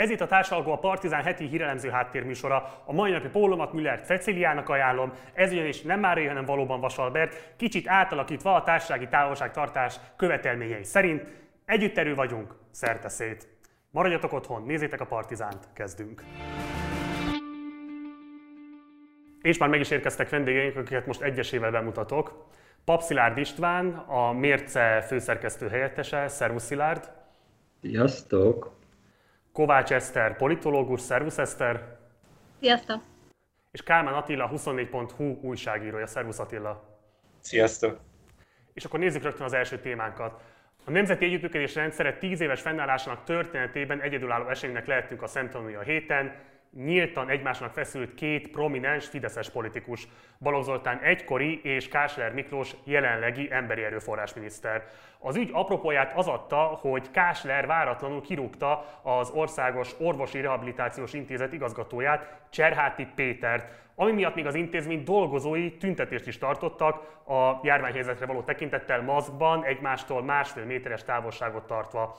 Ez itt a társalgó a Partizán heti hírelemző háttérműsora. A mai napi pólomat Müllert Ceciliának ajánlom, ez ugyanis nem már hanem valóban Vasalbert, kicsit átalakítva a társasági távolságtartás követelményei szerint. Együtterő vagyunk, szerte szét. Maradjatok otthon, nézzétek a Partizánt, kezdünk. És már meg is érkeztek vendégeink, akiket most egyesével bemutatok. Papszilárd István, a Mérce főszerkesztő helyettese. Szervusz Szilárd! Sziasztok! Kovács Eszter, politológus, szervusz Eszter! Sziasztok! És Kálmán Attila, 24.hu újságírója, szervusz Attila! Sziasztok! És akkor nézzük rögtön az első témánkat. A Nemzeti Együttműködés rendszere 10 éves fennállásának történetében egyedülálló eseménynek lehetünk a szemtanúja a héten, nyíltan egymásnak feszült két prominens fideszes politikus, Balogh Zoltán egykori és Kásler Miklós jelenlegi emberi erőforrás miniszter. Az ügy apropóját az adta, hogy Kásler váratlanul kirúgta az Országos Orvosi Rehabilitációs Intézet igazgatóját, Cserháti Pétert, ami miatt még az intézmény dolgozói tüntetést is tartottak, a járványhelyzetre való tekintettel maszkban, egymástól másfél méteres távolságot tartva.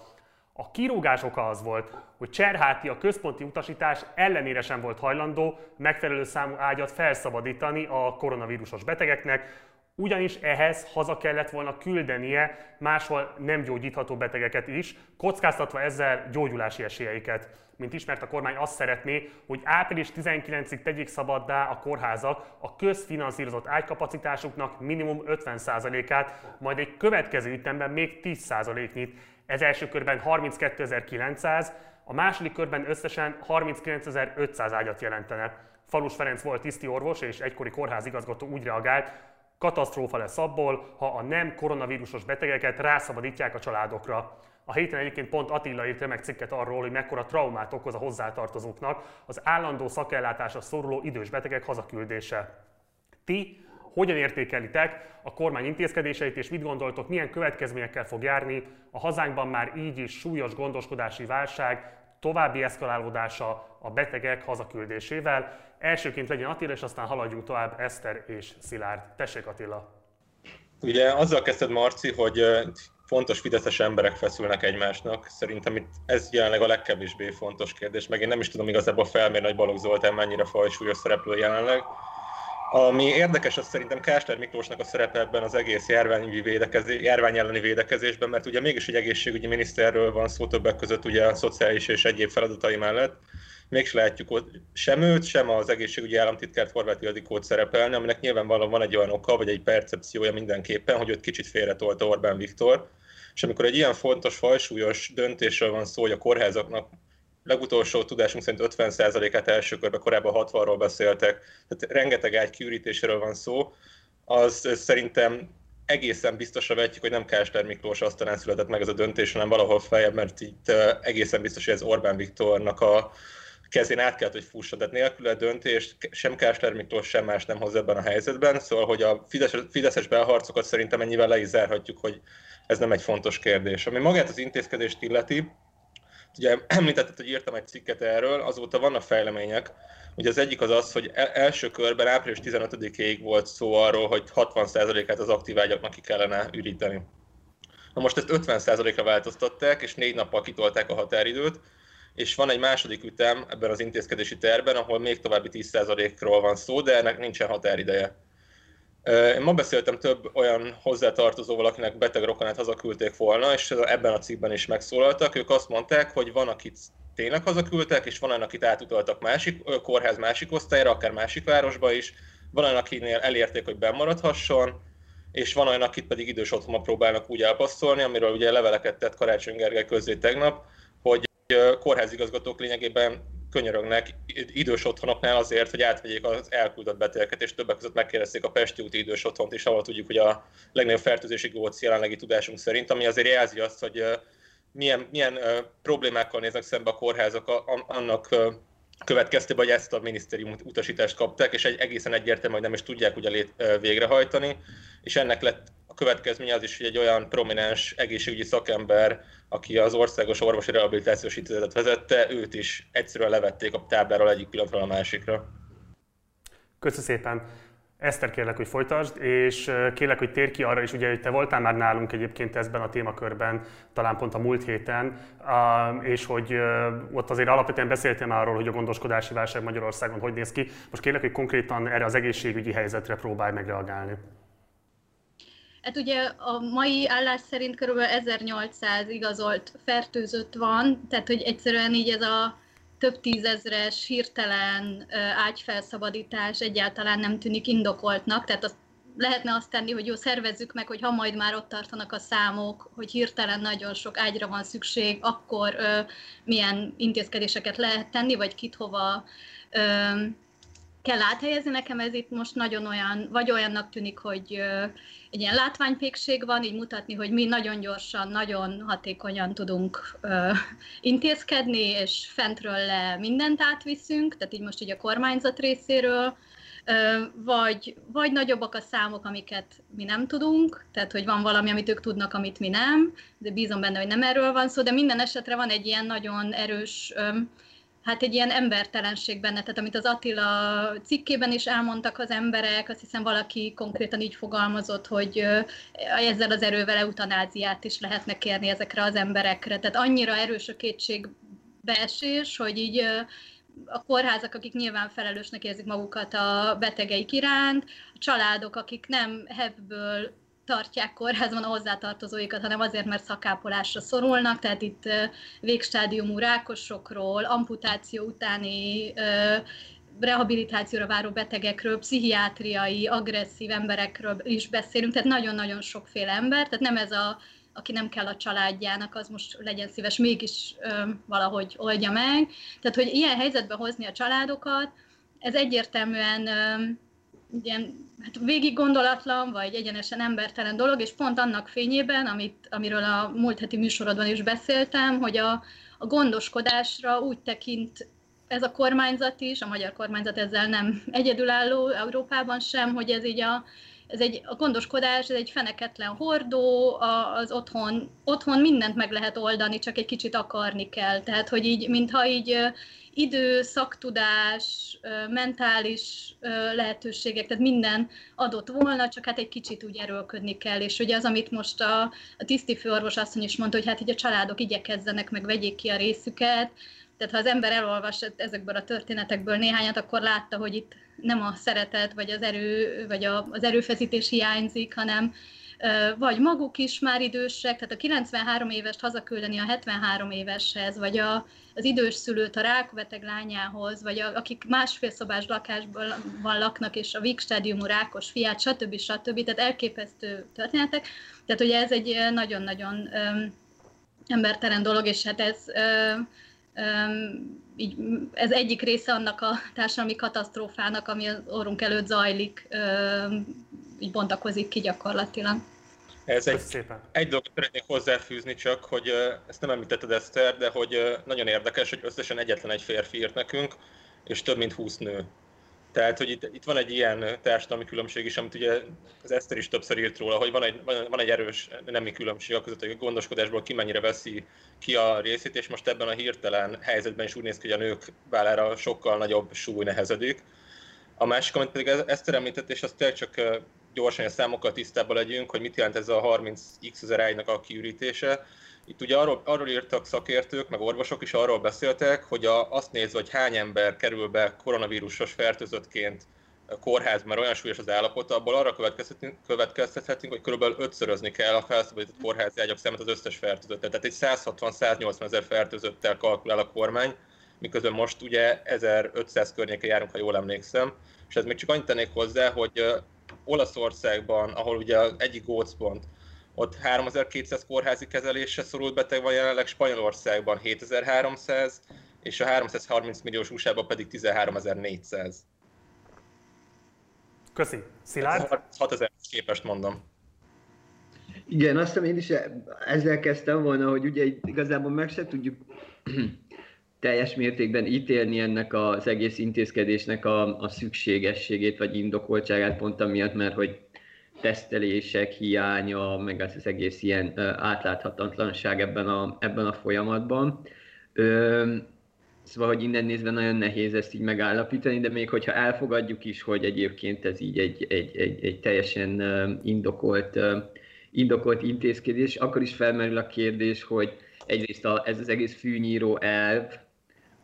A kirúgás oka az volt, hogy Cserháti a központi utasítás ellenére sem volt hajlandó megfelelő számú ágyat felszabadítani a koronavírusos betegeknek, ugyanis ehhez haza kellett volna küldenie máshol nem gyógyítható betegeket is, kockáztatva ezzel gyógyulási esélyeiket. Mint ismert, a kormány azt szeretné, hogy április 19-ig tegyék szabaddá a kórházak a közfinanszírozott ágykapacitásuknak minimum 50%-át, majd egy következő ütemben még 10%-nyit. Ez első körben 32.900, a második körben összesen 39.500 ágyat jelentene. Falus Ferenc volt tiszti orvos és egykori kórházigazgató úgy reagált, katasztrófa lesz abból, ha a nem koronavírusos betegeket rászabadítják a családokra. A héten egyébként pont Attila írt meg cikket arról, hogy mekkora traumát okoz a hozzátartozóknak az állandó szakellátásra szoruló idős betegek hazaküldése. Ti hogyan értékelitek a kormány intézkedéseit, és mit gondoltok, milyen következményekkel fog járni a hazánkban már így is súlyos gondoskodási válság további eszkalálódása a betegek hazaküldésével. Elsőként legyen Attila, és aztán haladjunk tovább Eszter és Szilárd. Tessék Attila! Ugye azzal kezdted Marci, hogy fontos fideszes emberek feszülnek egymásnak. Szerintem itt ez jelenleg a legkevésbé fontos kérdés, meg én nem is tudom igazából felmérni, hogy Balogh Zoltán mennyire fajsúlyos szereplő jelenleg. Ami érdekes, az szerintem Kásler Miklósnak a szerepe ebben az egész járványügyi védekezés, járvány elleni védekezésben, mert ugye mégis egy egészségügyi miniszterről van szó többek között ugye a szociális és egyéb feladatai mellett. Mégis látjuk ott sem őt, sem az egészségügyi államtitkárt Horváth Ildikót szerepelni, aminek nyilvánvalóan van egy olyan oka, vagy egy percepciója mindenképpen, hogy őt kicsit félretolta Orbán Viktor. És amikor egy ilyen fontos, fajsúlyos döntésről van szó, hogy a kórházaknak legutolsó tudásunk szerint 50%-át első körben, korábban 60-ról beszéltek, tehát rengeteg ágy kiürítéséről van szó, az szerintem egészen biztosra vetjük, hogy nem Kásler Miklós asztalán született meg ez a döntés, hanem valahol feljebb, mert itt egészen biztos, hogy ez Orbán Viktornak a kezén át kellett, hogy fussa. Tehát nélkül a döntést sem Kásler Miklós, sem más nem hoz ebben a helyzetben. Szóval, hogy a Fideszes, Fideszes belharcokat szerintem ennyivel le is zárhatjuk, hogy ez nem egy fontos kérdés. Ami magát az intézkedést illeti, Ugye említetted, hogy írtam egy cikket erről, azóta vannak fejlemények. Ugye az egyik az az, hogy e- első körben április 15-ig volt szó arról, hogy 60%-át az aktív ágyaknak ki kellene üríteni. Na most ezt 50%-ra változtatták, és négy nappal kitolták a határidőt, és van egy második ütem ebben az intézkedési terben, ahol még további 10%-ról van szó, de ennek nincsen határideje. Én ma beszéltem több olyan hozzátartozóval, akinek beteg rokonát hazaküldték volna, és ebben a cikkben is megszólaltak. Ők azt mondták, hogy van, akit tényleg hazaküldtek, és van olyan, akit átutaltak másik kórház másik osztályra, akár másik városba is. Van olyan, akinél elérték, hogy bemaradhasson, és van olyan, akit pedig idős otthonba próbálnak úgy elpasszolni, amiről ugye leveleket tett Karácsony Gergely közé tegnap, hogy kórházigazgatók lényegében könyörögnek idős otthonoknál azért, hogy átvegyék az elküldött betegeket, és többek között megkérdezték a Pesti úti idős otthont is, ahol tudjuk, hogy a legnagyobb fertőzési góc jelenlegi tudásunk szerint, ami azért jelzi azt, hogy milyen, milyen problémákkal néznek szembe a kórházak annak következtében, hogy ezt a minisztérium utasítást kapták, és egy egészen egyértelmű, hogy nem is tudják ugye lét, végrehajtani, és ennek lett a következménye az is, hogy egy olyan prominens egészségügyi szakember, aki az Országos Orvosi Rehabilitációs Intézetet vezette, őt is egyszerűen levették a tábláról egyik pillanatról a másikra. Köszönöm szépen. Eszter, kérlek, hogy folytasd, és kérlek, hogy tér ki arra is, ugye, hogy te voltál már nálunk egyébként ezben a témakörben, talán pont a múlt héten, és hogy ott azért alapvetően beszéltél már arról, hogy a gondoskodási válság Magyarországon hogy néz ki. Most kérlek, hogy konkrétan erre az egészségügyi helyzetre próbálj megreagálni. Hát ugye a mai állás szerint kb. 1800 igazolt fertőzött van, tehát hogy egyszerűen így ez a több tízezres hirtelen ágyfelszabadítás egyáltalán nem tűnik indokoltnak, tehát azt lehetne azt tenni, hogy jó, szervezzük meg, hogy ha majd már ott tartanak a számok, hogy hirtelen nagyon sok ágyra van szükség, akkor ö, milyen intézkedéseket lehet tenni, vagy kit hova ö, kell áthelyezni. Nekem ez itt most nagyon olyan, vagy olyannak tűnik, hogy egy ilyen látványpékség van, így mutatni, hogy mi nagyon gyorsan, nagyon hatékonyan tudunk intézkedni, és fentről le mindent átviszünk, tehát így most így a kormányzat részéről, vagy, vagy nagyobbak a számok, amiket mi nem tudunk, tehát hogy van valami, amit ők tudnak, amit mi nem, de bízom benne, hogy nem erről van szó, de minden esetre van egy ilyen nagyon erős hát egy ilyen embertelenség benne, tehát amit az Attila cikkében is elmondtak az emberek, azt hiszem valaki konkrétan így fogalmazott, hogy ezzel az erővel eutanáziát is lehetne kérni ezekre az emberekre. Tehát annyira erős a kétségbeesés, hogy így a kórházak, akik nyilván felelősnek érzik magukat a betegeik iránt, a családok, akik nem hebből tartják kórházban a hozzátartozóikat, hanem azért, mert szakápolásra szorulnak, tehát itt végstádiumú rákosokról, amputáció utáni rehabilitációra váró betegekről, pszichiátriai, agresszív emberekről is beszélünk, tehát nagyon-nagyon sokféle ember, tehát nem ez a, aki nem kell a családjának, az most legyen szíves mégis ö, valahogy oldja meg. Tehát, hogy ilyen helyzetbe hozni a családokat, ez egyértelműen ö, ilyen hát végig gondolatlan, vagy egyenesen embertelen dolog, és pont annak fényében, amit, amiről a múlt heti műsorodban is beszéltem, hogy a, a gondoskodásra úgy tekint ez a kormányzat is, a magyar kormányzat ezzel nem egyedülálló Európában sem, hogy ez így a, ez egy, a gondoskodás, ez egy feneketlen hordó, az otthon, otthon mindent meg lehet oldani, csak egy kicsit akarni kell. Tehát, hogy így, mintha így idő, szaktudás, mentális lehetőségek, tehát minden adott volna, csak hát egy kicsit úgy erőlködni kell, és ugye az, amit most a, a tiszti főorvos asszony is mondta, hogy hát így a családok igyekezzenek, meg vegyék ki a részüket, tehát ha az ember elolvas ezekből a történetekből néhányat, akkor látta, hogy itt nem a szeretet, vagy az erő, vagy a, az erőfeszítés hiányzik, hanem vagy maguk is már idősek, tehát a 93 évest hazaküldeni a 73 éveshez, vagy a, az idős szülőt a rákbeteg lányához, vagy a, akik másfél szobás lakásban laknak, és a Vik stádiumú rákos fiát, stb. stb. Tehát elképesztő történetek. Tehát ugye ez egy nagyon-nagyon embertelen dolog, és hát ez így, ez egyik része annak a társadalmi katasztrófának, ami az orrunk előtt zajlik, így bontakozik ki gyakorlatilag. Ez egy, szépen. egy dolgot szeretnék hozzáfűzni csak, hogy ezt nem említetted Eszter, de hogy nagyon érdekes, hogy összesen egyetlen egy férfi írt nekünk, és több mint 20 nő. Tehát, hogy itt, itt van egy ilyen társadalmi különbség is, amit ugye az Eszter is többször írt róla, hogy van egy, van egy erős nemi különbség a között, hogy a gondoskodásból ki mennyire veszi ki a részét, és most ebben a hirtelen helyzetben is úgy néz ki, hogy a nők vállára sokkal nagyobb súly nehezedik. A másik, amit pedig Eszter említett, és azt tényleg csak gyorsan a számokkal tisztában legyünk, hogy mit jelent ez a 30x ezer ágynak a kiürítése. Itt ugye arról, arról írtak szakértők, meg orvosok is arról beszéltek, hogy a, azt nézve, hogy hány ember kerül be koronavírusos fertőzöttként kórházban, mert olyan súlyos az állapota, abból arra következtethetünk, hogy kb. ötszörözni kell a felszabadított kórházi ágyak számát az összes fertőzöttel. Tehát egy 160-180 ezer fertőzöttel kalkulál a kormány, miközben most ugye 1500 környéke járunk, ha jól emlékszem. És ez még csak annyit tennék hozzá, hogy Olaszországban, ahol ugye egyik gócpont, ott 3200 kórházi kezelésre szorult beteg van jelenleg, Spanyolországban 7300, és a 330 milliós usa pedig 13400. Köszi. Szilárd? 6000 képest mondom. Igen, azt hiszem én is ezzel kezdtem volna, hogy ugye igazából meg se tudjuk teljes mértékben ítélni ennek az egész intézkedésnek a, a szükségességét vagy indokoltságát pont amiatt, mert hogy tesztelések hiánya, meg az, az egész ilyen átláthatatlanság ebben a, ebben a folyamatban. Ö, Szóval, hogy innen nézve nagyon nehéz ezt így megállapítani, de még hogyha elfogadjuk is, hogy egyébként ez így egy, egy, egy, egy teljesen indokolt, indokolt intézkedés, akkor is felmerül a kérdés, hogy egyrészt a, ez az egész fűnyíró elv,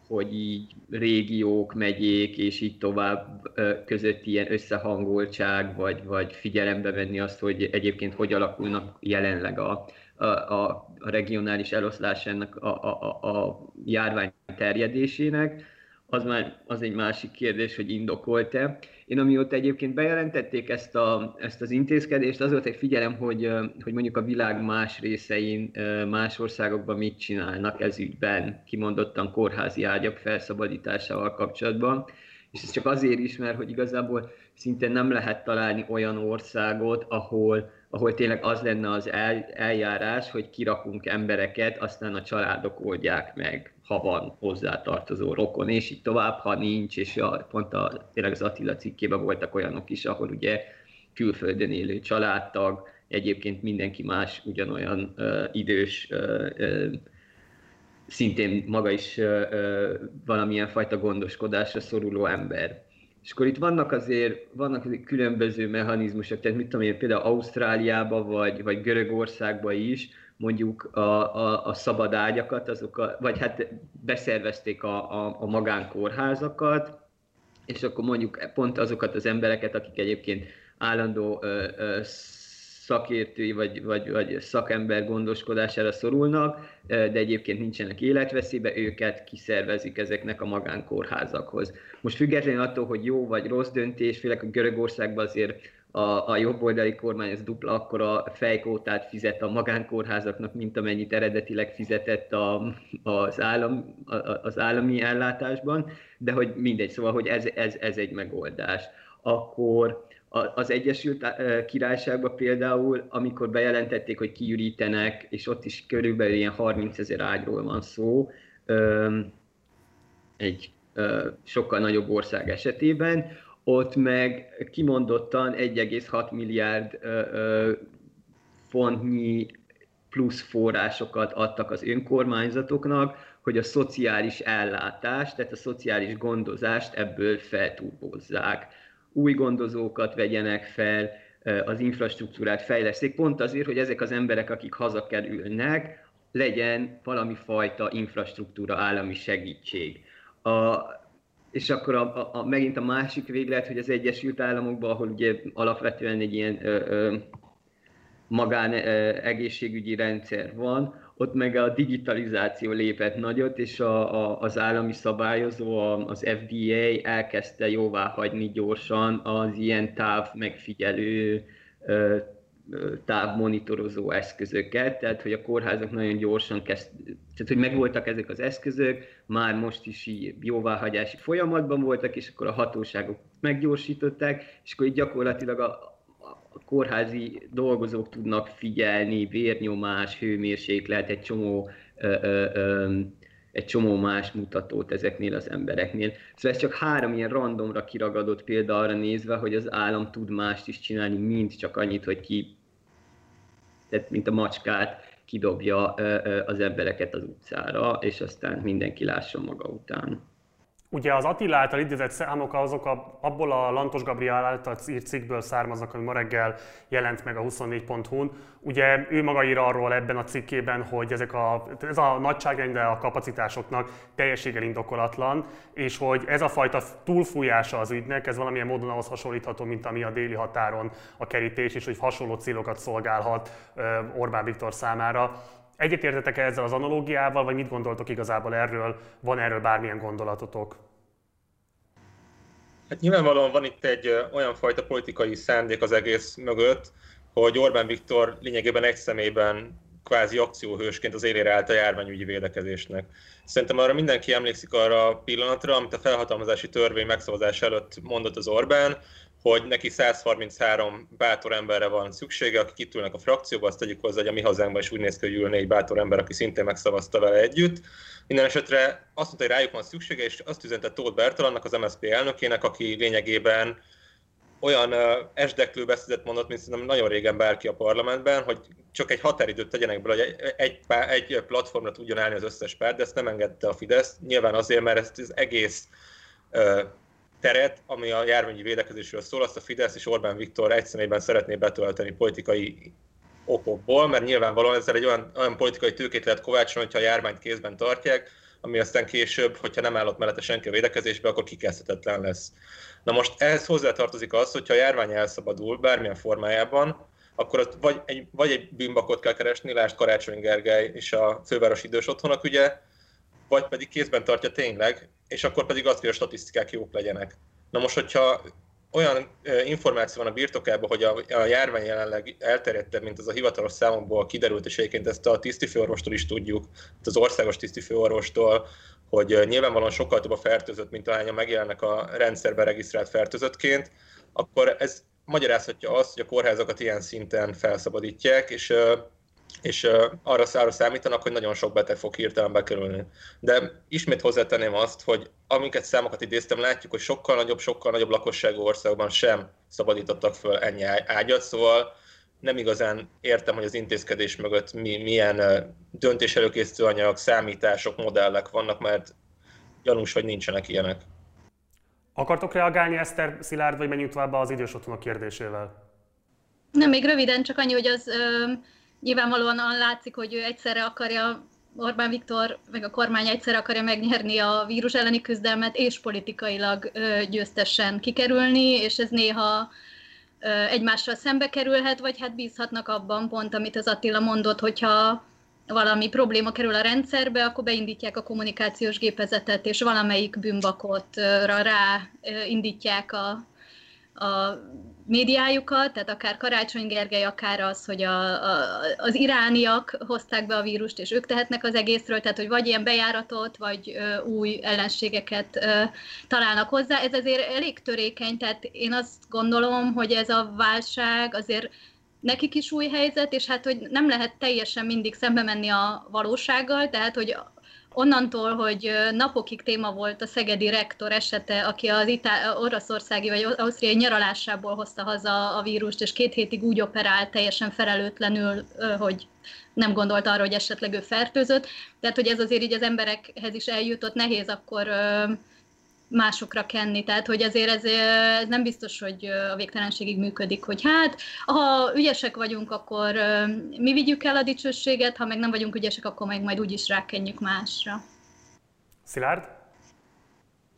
hogy így régiók, megyék és így tovább között ilyen összehangoltság, vagy, vagy figyelembe venni azt, hogy egyébként hogy alakulnak jelenleg a, a, a, regionális eloszlás ennek a, a, a járvány terjedésének az már az egy másik kérdés, hogy indokolt-e. Én amióta egyébként bejelentették ezt, a, ezt az intézkedést, az volt egy figyelem, hogy, hogy mondjuk a világ más részein, más országokban mit csinálnak ez ügyben, kimondottan kórházi ágyak felszabadításával kapcsolatban. És ez csak azért is, mert hogy igazából szinte nem lehet találni olyan országot, ahol, ahol tényleg az lenne az el, eljárás, hogy kirakunk embereket, aztán a családok oldják meg ha van hozzátartozó rokon, és így tovább, ha nincs, és ja, pont a, tényleg az Attila cikkében voltak olyanok is, ahol ugye külföldön élő családtag, egyébként mindenki más ugyanolyan uh, idős, uh, uh, szintén maga is uh, uh, valamilyen fajta gondoskodásra szoruló ember. És akkor itt vannak azért, vannak azért különböző mechanizmusok, tehát mit tudom én, például Ausztráliában vagy, vagy Görögországban is, mondjuk a, a, a szabad ágyakat, azok a, vagy hát beszervezték a, a, a magánkórházakat, és akkor mondjuk pont azokat az embereket, akik egyébként állandó ö, ö, szakértői vagy, vagy, vagy szakember gondoskodására szorulnak, de egyébként nincsenek életveszélybe, őket kiszervezik ezeknek a magánkórházakhoz. Most függetlenül attól, hogy jó vagy rossz döntés, főleg a Görögországban azért a, a jobboldali kormány ez dupla akkora fejkótát fizet a magánkórházaknak, mint amennyit eredetileg fizetett a, az, állam, az állami ellátásban, de hogy mindegy, szóval, hogy ez, ez, ez egy megoldás. Akkor az Egyesült Királyságban például, amikor bejelentették, hogy kiürítenek, és ott is körülbelül ilyen 30 ezer ágyról van szó, egy sokkal nagyobb ország esetében, ott meg kimondottan 1,6 milliárd fontnyi plusz forrásokat adtak az önkormányzatoknak, hogy a szociális ellátást, tehát a szociális gondozást ebből felturbozzák. Új gondozókat vegyenek fel, az infrastruktúrát fejleszték, pont azért, hogy ezek az emberek, akik hazakerülnek, legyen valami fajta infrastruktúra, állami segítség. A, és akkor a, a, a, megint a másik véglet, hogy az Egyesült Államokban, ahol ugye alapvetően egy ilyen ö, ö, magán ö, egészségügyi rendszer van, ott meg a digitalizáció lépett nagyot, és a, a, az állami szabályozó, az FDA elkezdte jóvá hagyni gyorsan az ilyen táv megfigyelő ö, távmonitorozó eszközöket, tehát hogy a kórházak nagyon gyorsan kezd, tehát hogy megvoltak ezek az eszközök, már most is jóváhagyási folyamatban voltak, és akkor a hatóságok meggyorsították, és akkor így gyakorlatilag a, a kórházi dolgozók tudnak figyelni, vérnyomás, hőmérséklet, egy csomó ö, ö, ö, egy csomó más mutatót ezeknél az embereknél. Szóval ez csak három ilyen randomra kiragadott példa arra nézve, hogy az állam tud mást is csinálni, mint csak annyit, hogy ki tehát mint a macskát kidobja az embereket az utcára, és aztán mindenki lásson maga után. Ugye az Attila által idézett számok azok a, abból a Lantos Gabriel által írt cikkből származnak, ami ma reggel jelent meg a 24.hu-n. Ugye ő maga ír arról ebben a cikkében, hogy ezek a, ez a nagyságrende a kapacitásoknak teljességgel indokolatlan, és hogy ez a fajta túlfújása az ügynek, ez valamilyen módon ahhoz hasonlítható, mint ami a déli határon a kerítés, és hogy hasonló célokat szolgálhat Orbán Viktor számára. Egyetértetek-e ezzel az analógiával, vagy mit gondoltok igazából erről? Van erről bármilyen gondolatotok? Hát nyilvánvalóan van itt egy olyan fajta politikai szándék az egész mögött, hogy Orbán Viktor lényegében egy szemében kvázi akcióhősként az élére állt a járványügyi védekezésnek. Szerintem arra mindenki emlékszik arra a pillanatra, amit a felhatalmazási törvény megszavazás előtt mondott az Orbán, hogy neki 133 bátor emberre van szüksége, akik itt ülnek a frakcióba, azt tegyük hozzá, hogy a mi hazánkban is úgy néz ki, hogy ülne egy bátor ember, aki szintén megszavazta vele együtt. Minden esetre azt mondta, hogy rájuk van szüksége, és azt üzente Tóth Bertalannak, az MSZP elnökének, aki lényegében olyan esdeklő beszédet mondott, mint szerintem nagyon régen bárki a parlamentben, hogy csak egy határidőt tegyenek bele, hogy egy, egy, platformra tudjon állni az összes párt, de ezt nem engedte a Fidesz. Nyilván azért, mert ezt az egész teret, ami a járványi védekezésről szól, azt a Fidesz és Orbán Viktor egy személyben szeretné betölteni politikai okokból, mert nyilvánvalóan ezzel egy olyan, olyan politikai tőkét lehet kovácsolni, hogyha a járványt kézben tartják, ami aztán később, hogyha nem állott mellette senki a védekezésbe, akkor kikezdhetetlen lesz. Na most ehhez hozzátartozik az, hogyha a járvány elszabadul bármilyen formájában, akkor ott vagy egy, vagy egy bűnbakot kell keresni, lásd Karácsony Gergely és a főváros idős otthonok ügye, vagy pedig kézben tartja tényleg, és akkor pedig azt, hogy a statisztikák jók legyenek. Na most, hogyha olyan információ van a birtokában, hogy a, a járvány jelenleg elterjedtebb, mint az a hivatalos számokból kiderült, és egyébként ezt a tisztifőorvostól is tudjuk, az országos tisztifőorvostól, hogy nyilvánvalóan sokkal több a fertőzött, mint ahányan megjelennek a rendszerben regisztrált fertőzöttként, akkor ez magyarázhatja azt, hogy a kórházakat ilyen szinten felszabadítják, és és arra, arra számítanak, hogy nagyon sok beteg fog hirtelen bekerülni. De ismét hozzátenném azt, hogy amiket számokat idéztem, látjuk, hogy sokkal nagyobb, sokkal nagyobb lakosságú országban sem szabadítottak föl ennyi ágyat, szóval nem igazán értem, hogy az intézkedés mögött mi, milyen döntéselőkészítő anyag, számítások, modellek vannak, mert gyanús, hogy nincsenek ilyenek. Akartok reagálni, Eszter Szilárd, vagy menjünk tovább az idős otthonok kérdésével? Nem, még röviden, csak annyi, hogy az ö, nyilvánvalóan látszik, hogy ő egyszerre akarja Orbán Viktor, meg a kormány egyszerre akarja megnyerni a vírus elleni küzdelmet, és politikailag győztesen kikerülni, és ez néha ö, egymással szembe kerülhet, vagy hát bízhatnak abban pont, amit az Attila mondott, hogyha valami probléma kerül a rendszerbe, akkor beindítják a kommunikációs gépezetet, és valamelyik bűnbakotra rá indítják a, a médiájukat, tehát akár Karácsony Gergely, akár az, hogy a, a, az irániak hozták be a vírust, és ők tehetnek az egészről, tehát hogy vagy ilyen bejáratot, vagy ö, új ellenségeket ö, találnak hozzá. Ez azért elég törékeny, tehát én azt gondolom, hogy ez a válság azért nekik is új helyzet, és hát, hogy nem lehet teljesen mindig szembe menni a valósággal, tehát, hogy onnantól, hogy napokig téma volt a szegedi rektor esete, aki az Itá- oroszországi vagy ausztriai nyaralásából hozta haza a vírust, és két hétig úgy operált teljesen felelőtlenül, hogy nem gondolt arra, hogy esetleg ő fertőzött. Tehát, hogy ez azért így az emberekhez is eljutott, nehéz akkor másokra kenni. Tehát, hogy azért ez, ez nem biztos, hogy a végtelenségig működik, hogy hát, ha ügyesek vagyunk, akkor mi vigyük el a dicsőséget, ha meg nem vagyunk ügyesek, akkor meg majd úgyis rákenjük másra. Szilárd?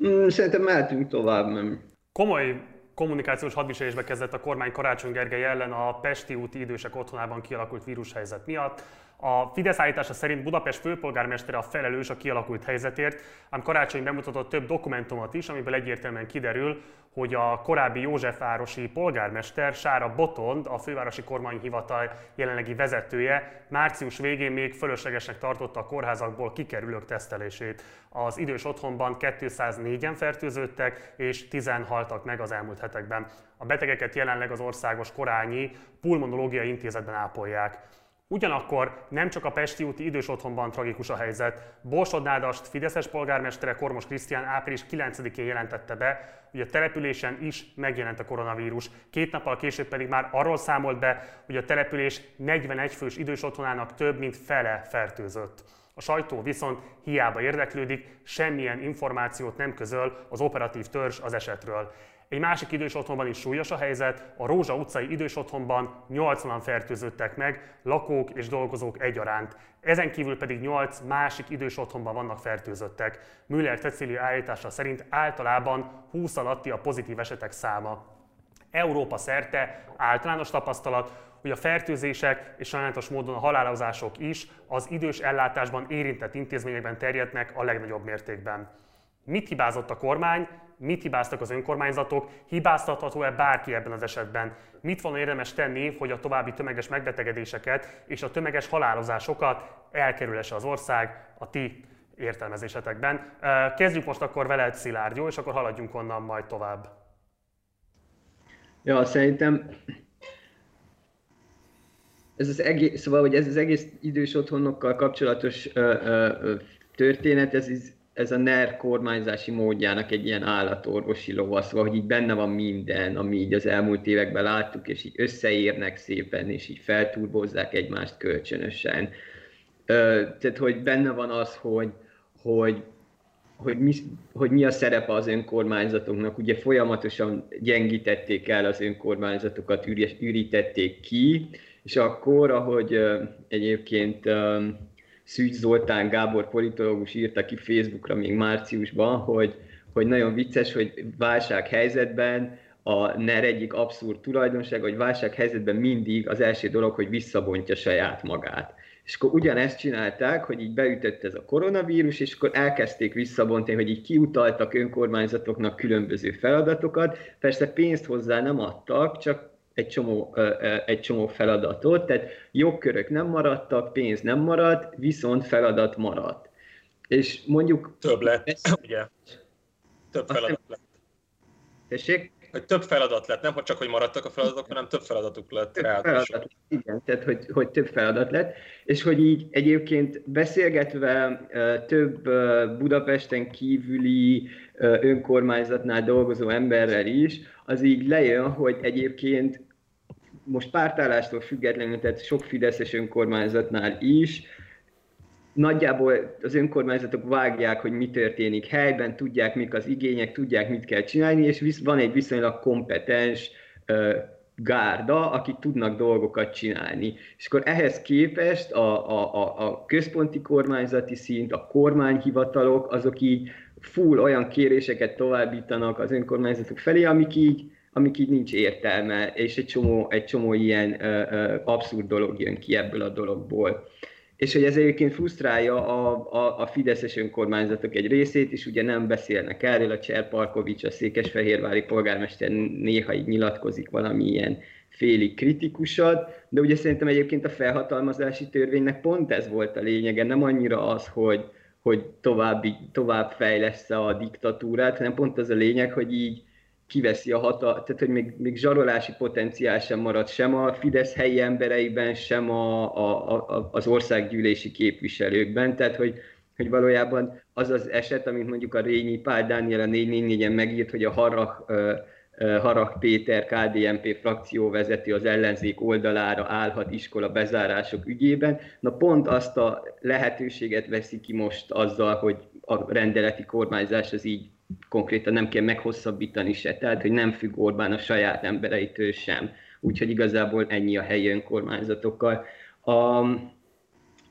Mm, szerintem mehetünk tovább, nem. Komoly kommunikációs hadviselésbe kezdett a kormány Karácsony Gergely ellen a Pesti úti idősek otthonában kialakult vírushelyzet miatt. A Fidesz állítása szerint Budapest főpolgármestere a felelős a kialakult helyzetért, ám Karácsony bemutatott több dokumentumot is, amiből egyértelműen kiderül, hogy a korábbi Józsefvárosi polgármester Sára Botond, a fővárosi kormányhivatal jelenlegi vezetője március végén még fölöslegesnek tartotta a kórházakból kikerülők tesztelését. Az idős otthonban 204-en fertőzöttek és 10 haltak meg az elmúlt hetekben. A betegeket jelenleg az országos korányi pulmonológiai intézetben ápolják. Ugyanakkor nem csak a Pesti úti idős otthonban tragikus a helyzet. Borsod Nádast Fideszes polgármestere Kormos Krisztián április 9-én jelentette be, hogy a településen is megjelent a koronavírus. Két nappal később pedig már arról számolt be, hogy a település 41 fős idős otthonának több mint fele fertőzött. A sajtó viszont hiába érdeklődik, semmilyen információt nem közöl az operatív törzs az esetről. Egy másik idős otthonban is súlyos a helyzet, a Rózsa utcai idős otthonban 80-an fertőződtek meg, lakók és dolgozók egyaránt. Ezen kívül pedig 8 másik idős otthonban vannak fertőzöttek. Müller Cecília állítása szerint általában 20 alatti a pozitív esetek száma. Európa szerte általános tapasztalat, hogy a fertőzések és sajnálatos módon a halálozások is az idős ellátásban érintett intézményekben terjednek a legnagyobb mértékben. Mit hibázott a kormány, mit hibáztak az önkormányzatok, hibáztatható-e bárki ebben az esetben? Mit volna érdemes tenni, hogy a további tömeges megbetegedéseket és a tömeges halálozásokat elkerülesse az ország a ti értelmezésetekben? Kezdjük most akkor veled, Szilárd, jó? És akkor haladjunk onnan majd tovább. Ja, szerintem ez az egész, szóval, hogy ez az egész idős otthonokkal kapcsolatos ö, ö, történet, ez ez a NER kormányzási módjának egy ilyen állatorvosi lova, szóval, hogy így benne van minden, ami így az elmúlt években láttuk, és így összeérnek szépen, és így felturbozzák egymást kölcsönösen. Tehát, hogy benne van az, hogy, hogy hogy mi, hogy mi a szerepe az önkormányzatoknak. Ugye folyamatosan gyengítették el az önkormányzatokat, ürítették ki, és akkor, ahogy egyébként Szűcs Zoltán Gábor politológus írta ki Facebookra még márciusban, hogy, hogy nagyon vicces, hogy válsághelyzetben a NER egyik abszurd tulajdonság, hogy válsághelyzetben mindig az első dolog, hogy visszabontja saját magát. És akkor ugyanezt csinálták, hogy így beütött ez a koronavírus, és akkor elkezdték visszabontani, hogy így kiutaltak önkormányzatoknak különböző feladatokat. Persze pénzt hozzá nem adtak, csak egy csomó, egy csomó feladatot, tehát jogkörök nem maradtak, pénz nem maradt, viszont feladat maradt. És mondjuk... Több lett, ezt, ugye? Több feladat lett. Tessék? hogy több feladat lett, nem csak, hogy maradtak a feladatok, hanem több feladatuk lett. Több feladat, igen, tehát hogy, hogy több feladat lett, és hogy így egyébként beszélgetve több Budapesten kívüli önkormányzatnál dolgozó emberrel is, az így lejön, hogy egyébként most pártállástól függetlenül, tehát sok Fideszes önkormányzatnál is, nagyjából az önkormányzatok vágják, hogy mi történik helyben, tudják, mik az igények, tudják, mit kell csinálni, és van egy viszonylag kompetens gárda, akik tudnak dolgokat csinálni. És akkor ehhez képest a, a, a, a központi kormányzati szint, a kormányhivatalok, azok így full olyan kéréseket továbbítanak az önkormányzatok felé, amik így, amik így nincs értelme, és egy csomó, egy csomó ilyen ö, ö, abszurd dolog jön ki ebből a dologból. És hogy ez egyébként frusztrálja a, a, a fideszes önkormányzatok egy részét, és ugye nem beszélnek erről, a Cserparkovics, a székesfehérvári polgármester néha így nyilatkozik valami ilyen félig kritikusat, de ugye szerintem egyébként a felhatalmazási törvénynek pont ez volt a lényege, nem annyira az, hogy, hogy tovább, tovább fejlesz a diktatúrát, hanem pont az a lényeg, hogy így kiveszi a hatalmat, tehát hogy még, még zsarolási potenciál sem marad sem a Fidesz helyi embereiben, sem a, a, a, az országgyűlési képviselőkben, tehát hogy, hogy valójában az az eset, amit mondjuk a Rényi Pál Dániel a 444-en megírt, hogy a Harag, Harag Péter KDNP frakcióvezető az ellenzék oldalára állhat iskola bezárások ügyében, na pont azt a lehetőséget veszi ki most azzal, hogy a rendeleti kormányzás az így konkrétan nem kell meghosszabbítani se, tehát hogy nem függ Orbán a saját embereitől sem. Úgyhogy igazából ennyi a helyi önkormányzatokkal. A,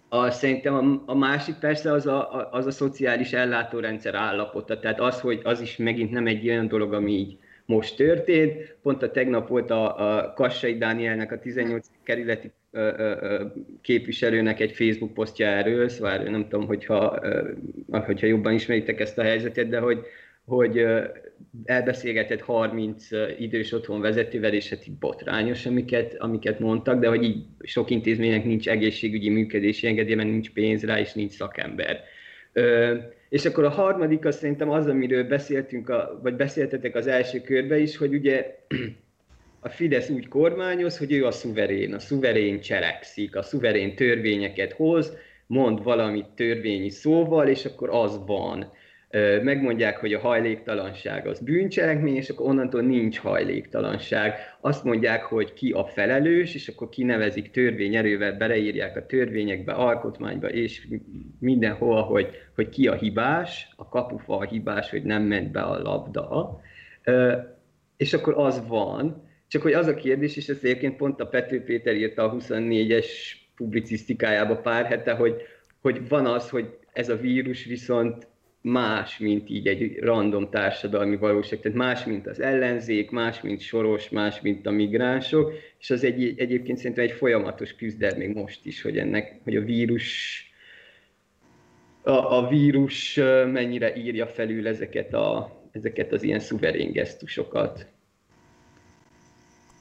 a, szerintem a, a másik persze az a, az a szociális ellátórendszer állapota, tehát az, hogy az is megint nem egy olyan dolog, ami így most történt. Pont a tegnap volt a, a Kassai Dánielnek, a 18 kerületi ö, ö, képviselőnek egy Facebook posztja erről, szóval nem tudom, hogyha, ö, hogyha jobban ismeritek ezt a helyzetet, de hogy hogy elbeszélgetett 30 idős otthon vezetővel, és hát így botrányos, amiket, amiket mondtak, de hogy így sok intézménynek nincs egészségügyi működési engedélye, mert nincs pénz rá, és nincs szakember. Ö, és akkor a harmadik az szerintem az, amiről beszéltünk, a, vagy beszéltetek az első körbe is, hogy ugye a Fidesz úgy kormányoz, hogy ő a szuverén, a szuverén cselekszik, a szuverén törvényeket hoz, mond valamit törvényi szóval, és akkor az van megmondják, hogy a hajléktalanság az bűncselekmény, és akkor onnantól nincs hajléktalanság. Azt mondják, hogy ki a felelős, és akkor kinevezik törvényerővel, beleírják a törvényekbe, alkotmányba, és mindenhol, hogy, hogy ki a hibás, a kapufa a hibás, hogy nem ment be a labda. És akkor az van, csak hogy az a kérdés, és ezt egyébként pont a Pető Péter írta a 24-es publicisztikájába pár hete, hogy, hogy van az, hogy ez a vírus viszont más, mint így egy random társadalmi valóság, tehát más, mint az ellenzék, más, mint Soros, más, mint a migránsok, és az egy, egyébként szerintem egy folyamatos küzdelem még most is, hogy ennek, hogy a vírus a, a vírus mennyire írja felül ezeket, a, ezeket az ilyen szuverén gesztusokat.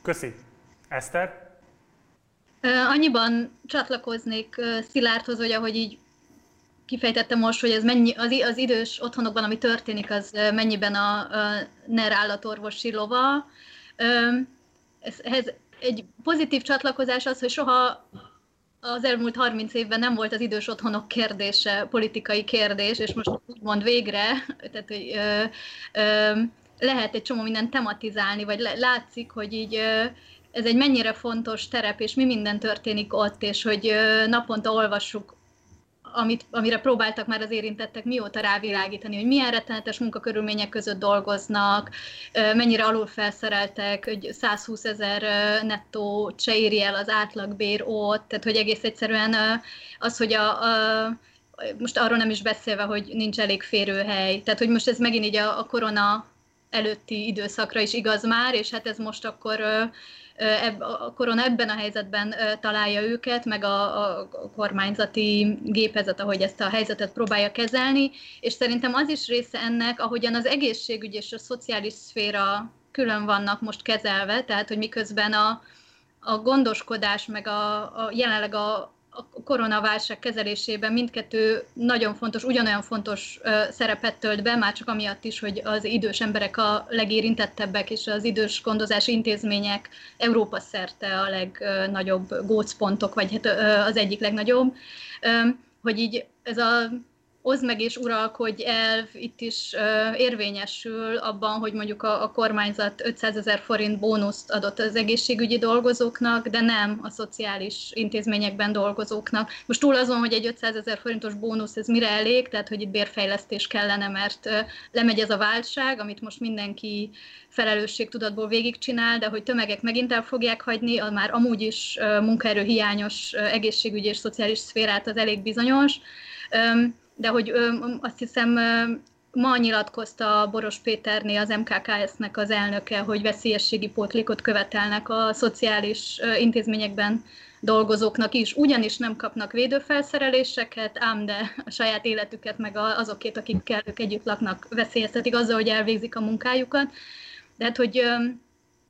Köszi. Eszter? Annyiban csatlakoznék Szilárdhoz, hogy ahogy így kifejtette most, hogy ez mennyi, az, az idős otthonokban, ami történik, az mennyiben a, a NER állatorvosi lova. Ez, egy pozitív csatlakozás az, hogy soha az elmúlt 30 évben nem volt az idős otthonok kérdése politikai kérdés, és most úgymond végre, tehát hogy ö, ö, lehet egy csomó mindent tematizálni, vagy látszik, hogy így ö, ez egy mennyire fontos terep, és mi minden történik ott, és hogy naponta olvassuk amit, amire próbáltak már az érintettek mióta rávilágítani, hogy milyen rettenetes munkakörülmények között dolgoznak, mennyire alulfelszereltek, hogy 120 ezer nettó se éri el az átlagbér ott, tehát hogy egész egyszerűen az, hogy a, a most arról nem is beszélve, hogy nincs elég férőhely, tehát hogy most ez megint így a, a korona előtti időszakra is igaz már, és hát ez most akkor a korona ebben a helyzetben találja őket, meg a, a kormányzati gépezet, ahogy ezt a helyzetet próbálja kezelni, és szerintem az is része ennek, ahogyan az egészségügy és a szociális szféra külön vannak most kezelve, tehát hogy miközben a, a gondoskodás, meg a, a jelenleg a, a koronaválság kezelésében mindkettő nagyon fontos, ugyanolyan fontos szerepet tölt be, már csak amiatt is, hogy az idős emberek a legérintettebbek, és az idős gondozási intézmények Európa szerte a legnagyobb gócpontok, vagy hát az egyik legnagyobb, hogy így ez a oszd meg és uralkodj elv itt is uh, érvényesül abban, hogy mondjuk a, a kormányzat 500 ezer forint bónuszt adott az egészségügyi dolgozóknak, de nem a szociális intézményekben dolgozóknak. Most túl azon, hogy egy 500 ezer forintos bónusz, ez mire elég, tehát hogy itt bérfejlesztés kellene, mert uh, lemegy ez a válság, amit most mindenki felelősségtudatból végigcsinál, de hogy tömegek megint el fogják hagyni, a már amúgy is uh, munkaerőhiányos uh, egészségügyi és szociális szférát az elég bizonyos. Um, de hogy ö, azt hiszem ma nyilatkozta Boros Péterné, az MKKS-nek az elnöke, hogy veszélyességi pótlékot követelnek a szociális intézményekben dolgozóknak is, ugyanis nem kapnak védőfelszereléseket, ám de a saját életüket, meg azokét, akikkel ők együtt laknak, veszélyeztetik azzal, hogy elvégzik a munkájukat. De hát, hogy,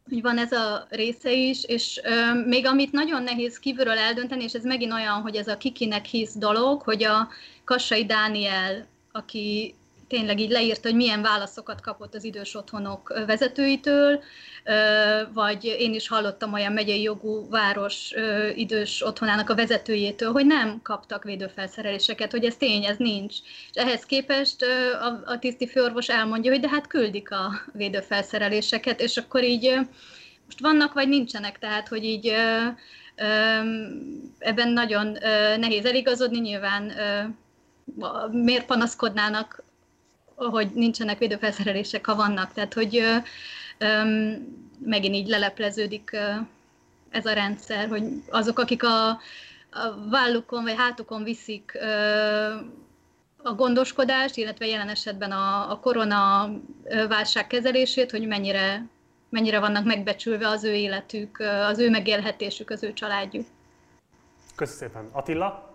hogy van ez a része is, és még amit nagyon nehéz kívülről eldönteni, és ez megint olyan, hogy ez a kikinek hisz dolog, hogy a Kassai Dániel, aki tényleg így leírta, hogy milyen válaszokat kapott az idős otthonok vezetőitől, vagy én is hallottam olyan megyei jogú város idős otthonának a vezetőjétől, hogy nem kaptak védőfelszereléseket, hogy ez tény, ez nincs. És ehhez képest a, a tiszti főorvos elmondja, hogy de hát küldik a védőfelszereléseket, és akkor így most vannak vagy nincsenek, tehát hogy így ebben nagyon nehéz eligazodni, nyilván miért panaszkodnának, hogy nincsenek védőfelszerelések, ha vannak. Tehát, hogy megint így lelepleződik ez a rendszer, hogy azok, akik a, a vállukon vagy hátukon viszik a gondoskodást, illetve jelen esetben a, a korona válság kezelését, hogy mennyire, mennyire vannak megbecsülve az ő életük, az ő megélhetésük, az ő családjuk. Köszönöm szépen. Attila?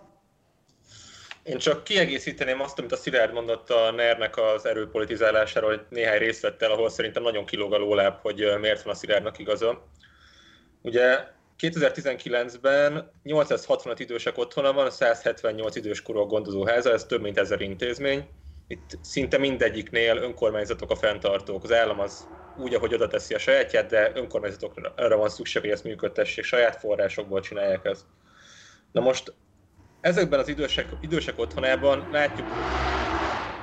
Én csak kiegészíteném azt, amit a Szilárd mondott a NER-nek az erőpolitizálásáról, hogy néhány részlettel, ahol szerintem nagyon kilóg a lóláb, hogy miért van a Szilárdnak igaza. Ugye 2019-ben 865 idősek otthona van, 178 időskorúak gondozóháza, ez több mint ezer intézmény. Itt szinte mindegyiknél önkormányzatok a fenntartók. Az állam az úgy, ahogy oda teszi a sajátját, de önkormányzatokra van szükség, hogy ezt működtessék, saját forrásokból csinálják ezt. Na most ezekben az idősek, idősek otthonában látjuk,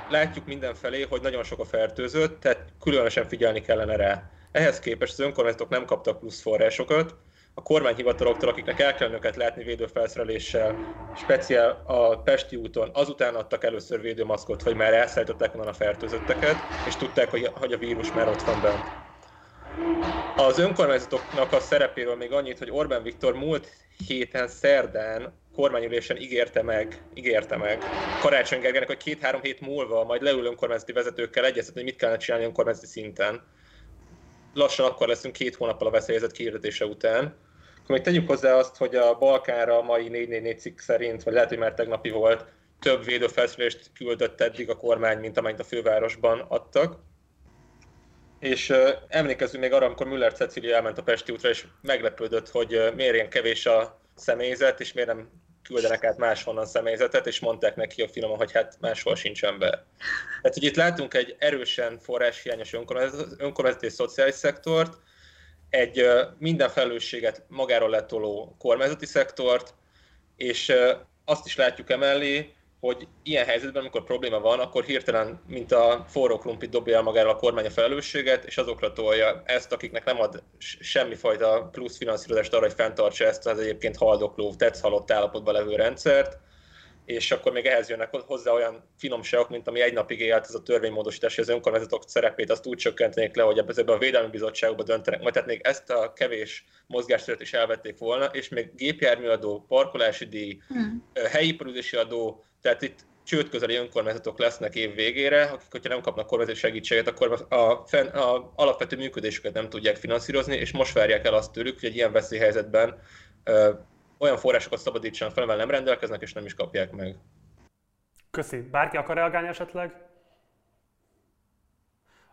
látjuk mindenfelé, hogy nagyon sok a fertőzött, tehát különösen figyelni kellene rá. Ehhez képest az önkormányzatok nem kaptak plusz forrásokat, a kormányhivataloktól, akiknek el kell őket látni védőfelszereléssel, speciál a Pesti úton, azután adtak először védőmaszkot, hogy már elszállították onnan a fertőzötteket, és tudták, hogy, hogy a vírus már ott van bent. Az önkormányzatoknak a szerepéről még annyit, hogy Orbán Viktor múlt héten szerdán kormányülésen ígérte meg, ígérte meg Karácsony Gergelynek, hogy két-három hét múlva majd leül önkormányzati vezetőkkel egyeztetni, hogy mit kellene csinálni önkormányzati szinten. Lassan akkor leszünk két hónappal a veszélyezet kiirdetése után. Akkor még tegyük hozzá azt, hogy a Balkánra a mai 444 cikk szerint, vagy lehet, hogy már tegnapi volt, több védőfelszerelést küldött eddig a kormány, mint amennyit a fővárosban adtak. És emlékezzünk még arra, amikor Müller Cecilia elment a Pesti útra, és meglepődött, hogy miért ilyen kevés a személyzet, és miért nem küldenek át máshonnan személyzetet, és mondták neki a filmon, hogy hát máshol sincs ember. Tehát, hogy itt látunk egy erősen forráshiányos önkormányzati és szociális szektort, egy minden felelősséget magáról letoló kormányzati szektort, és azt is látjuk emellé, hogy ilyen helyzetben, amikor probléma van, akkor hirtelen, mint a forró krumpli dobja el magára a kormány a felelősséget, és azokra tolja ezt, akiknek nem ad semmifajta plusz finanszírozást arra, hogy fenntartsa ezt az egyébként haldokló, tetsz halott állapotban levő rendszert, és akkor még ehhez jönnek hozzá olyan finomságok, mint ami egy napig élt ez a törvénymódosítás, az önkormányzatok szerepét azt úgy csökkentenék le, hogy ezekben a védelmi bizottságokban döntenek, majd tehát még ezt a kevés mozgásteret is elvették volna, és még gépjárműadó, parkolási díj, hmm. helyi adó, tehát itt csőd közeli önkormányzatok lesznek év végére, akik, hogyha nem kapnak kormányzati segítséget, akkor a, fenn, a alapvető működésüket nem tudják finanszírozni, és most várják el azt tőlük, hogy egy ilyen veszélyhelyzetben ö, olyan forrásokat szabadítsanak fel, nem rendelkeznek, és nem is kapják meg. Köszi. Bárki akar reagálni esetleg?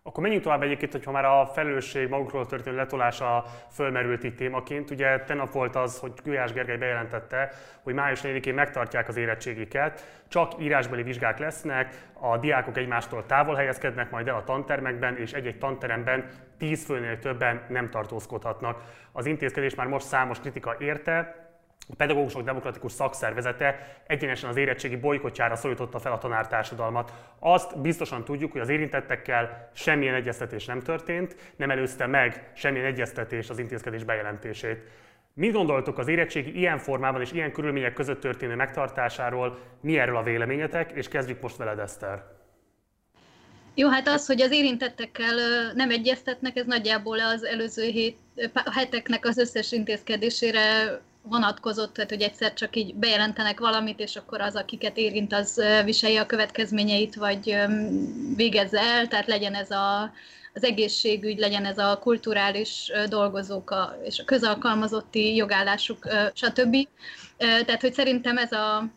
Akkor menjünk tovább egyébként, hogyha már a felelősség magukról történő letolása fölmerült itt témaként. Ugye tegnap volt az, hogy Gulyás Gergely bejelentette, hogy május 4-én megtartják az érettségiket, csak írásbeli vizsgák lesznek, a diákok egymástól távol helyezkednek majd el a tantermekben, és egy-egy tanteremben 10 főnél többen nem tartózkodhatnak. Az intézkedés már most számos kritika érte, a pedagógusok demokratikus szakszervezete egyenesen az érettségi bolykotjára szólította fel a tanártársadalmat. Azt biztosan tudjuk, hogy az érintettekkel semmilyen egyeztetés nem történt, nem előzte meg semmilyen egyeztetés az intézkedés bejelentését. Mit gondoltok az érettségi ilyen formában és ilyen körülmények között történő megtartásáról? Mi erről a véleményetek? És kezdjük most veled, Eszter. Jó, hát az, hogy az érintettekkel nem egyeztetnek, ez nagyjából az előző hét, heteknek az összes intézkedésére vonatkozott, tehát hogy egyszer csak így bejelentenek valamit, és akkor az, akiket érint, az viselje a következményeit, vagy végezze el, tehát legyen ez a, az egészségügy, legyen ez a kulturális dolgozók a, és a közalkalmazotti jogállásuk, stb. Tehát, hogy szerintem ez a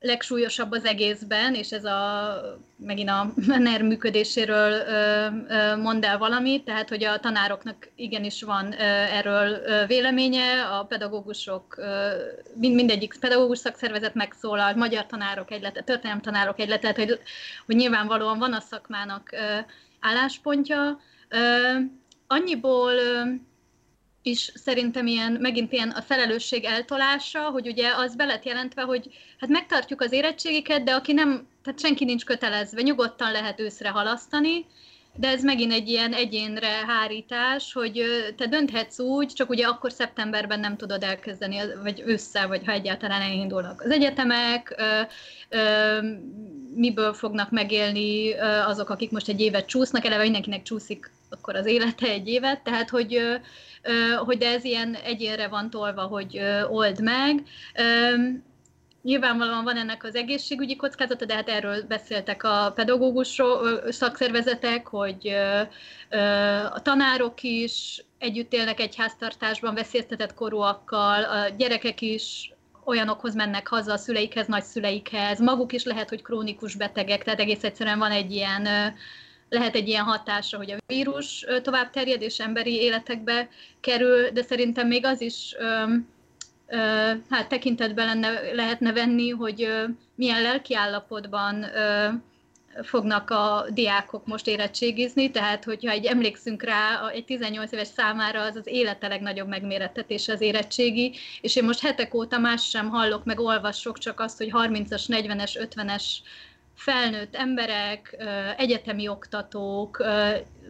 legsúlyosabb az egészben, és ez a, megint a NER működéséről ö, mond el valamit, tehát hogy a tanároknak igenis van erről véleménye, a pedagógusok, ö, mind, mindegyik pedagógus szakszervezet megszólal, magyar tanárok egylete, történelem tanárok egylete, tehát hogy, hogy nyilvánvalóan van a szakmának álláspontja. Annyiból is szerintem ilyen, megint ilyen a felelősség eltolása, hogy ugye az be lett jelentve, hogy hát megtartjuk az érettségiket, de aki nem, tehát senki nincs kötelezve, nyugodtan lehet őszre halasztani, de ez megint egy ilyen egyénre hárítás, hogy te dönthetsz úgy, csak ugye akkor szeptemberben nem tudod elkezdeni, vagy össze, vagy ha egyáltalán elindulnak az egyetemek, ö, ö, miből fognak megélni azok, akik most egy évet csúsznak, eleve mindenkinek csúszik akkor az élete egy évet, tehát hogy, hogy ez ilyen egyénre van tolva, hogy old meg. Nyilvánvalóan van ennek az egészségügyi kockázata, de hát erről beszéltek a pedagógus szakszervezetek, hogy a tanárok is együtt élnek egy háztartásban veszélyeztetett korúakkal, a gyerekek is olyanokhoz mennek haza a szüleikhez, nagyszüleikhez, maguk is lehet, hogy krónikus betegek, tehát egész egyszerűen van egy ilyen lehet egy ilyen hatása, hogy a vírus tovább terjed és emberi életekbe kerül, de szerintem még az is hát tekintetben lenne, lehetne venni, hogy milyen lelki állapotban fognak a diákok most érettségizni, tehát hogyha egy emlékszünk rá, egy 18 éves számára az az élete legnagyobb megmérettetés az érettségi, és én most hetek óta más sem hallok, meg olvasok, csak azt, hogy 30-as, 40-es, 50-es felnőtt emberek, egyetemi oktatók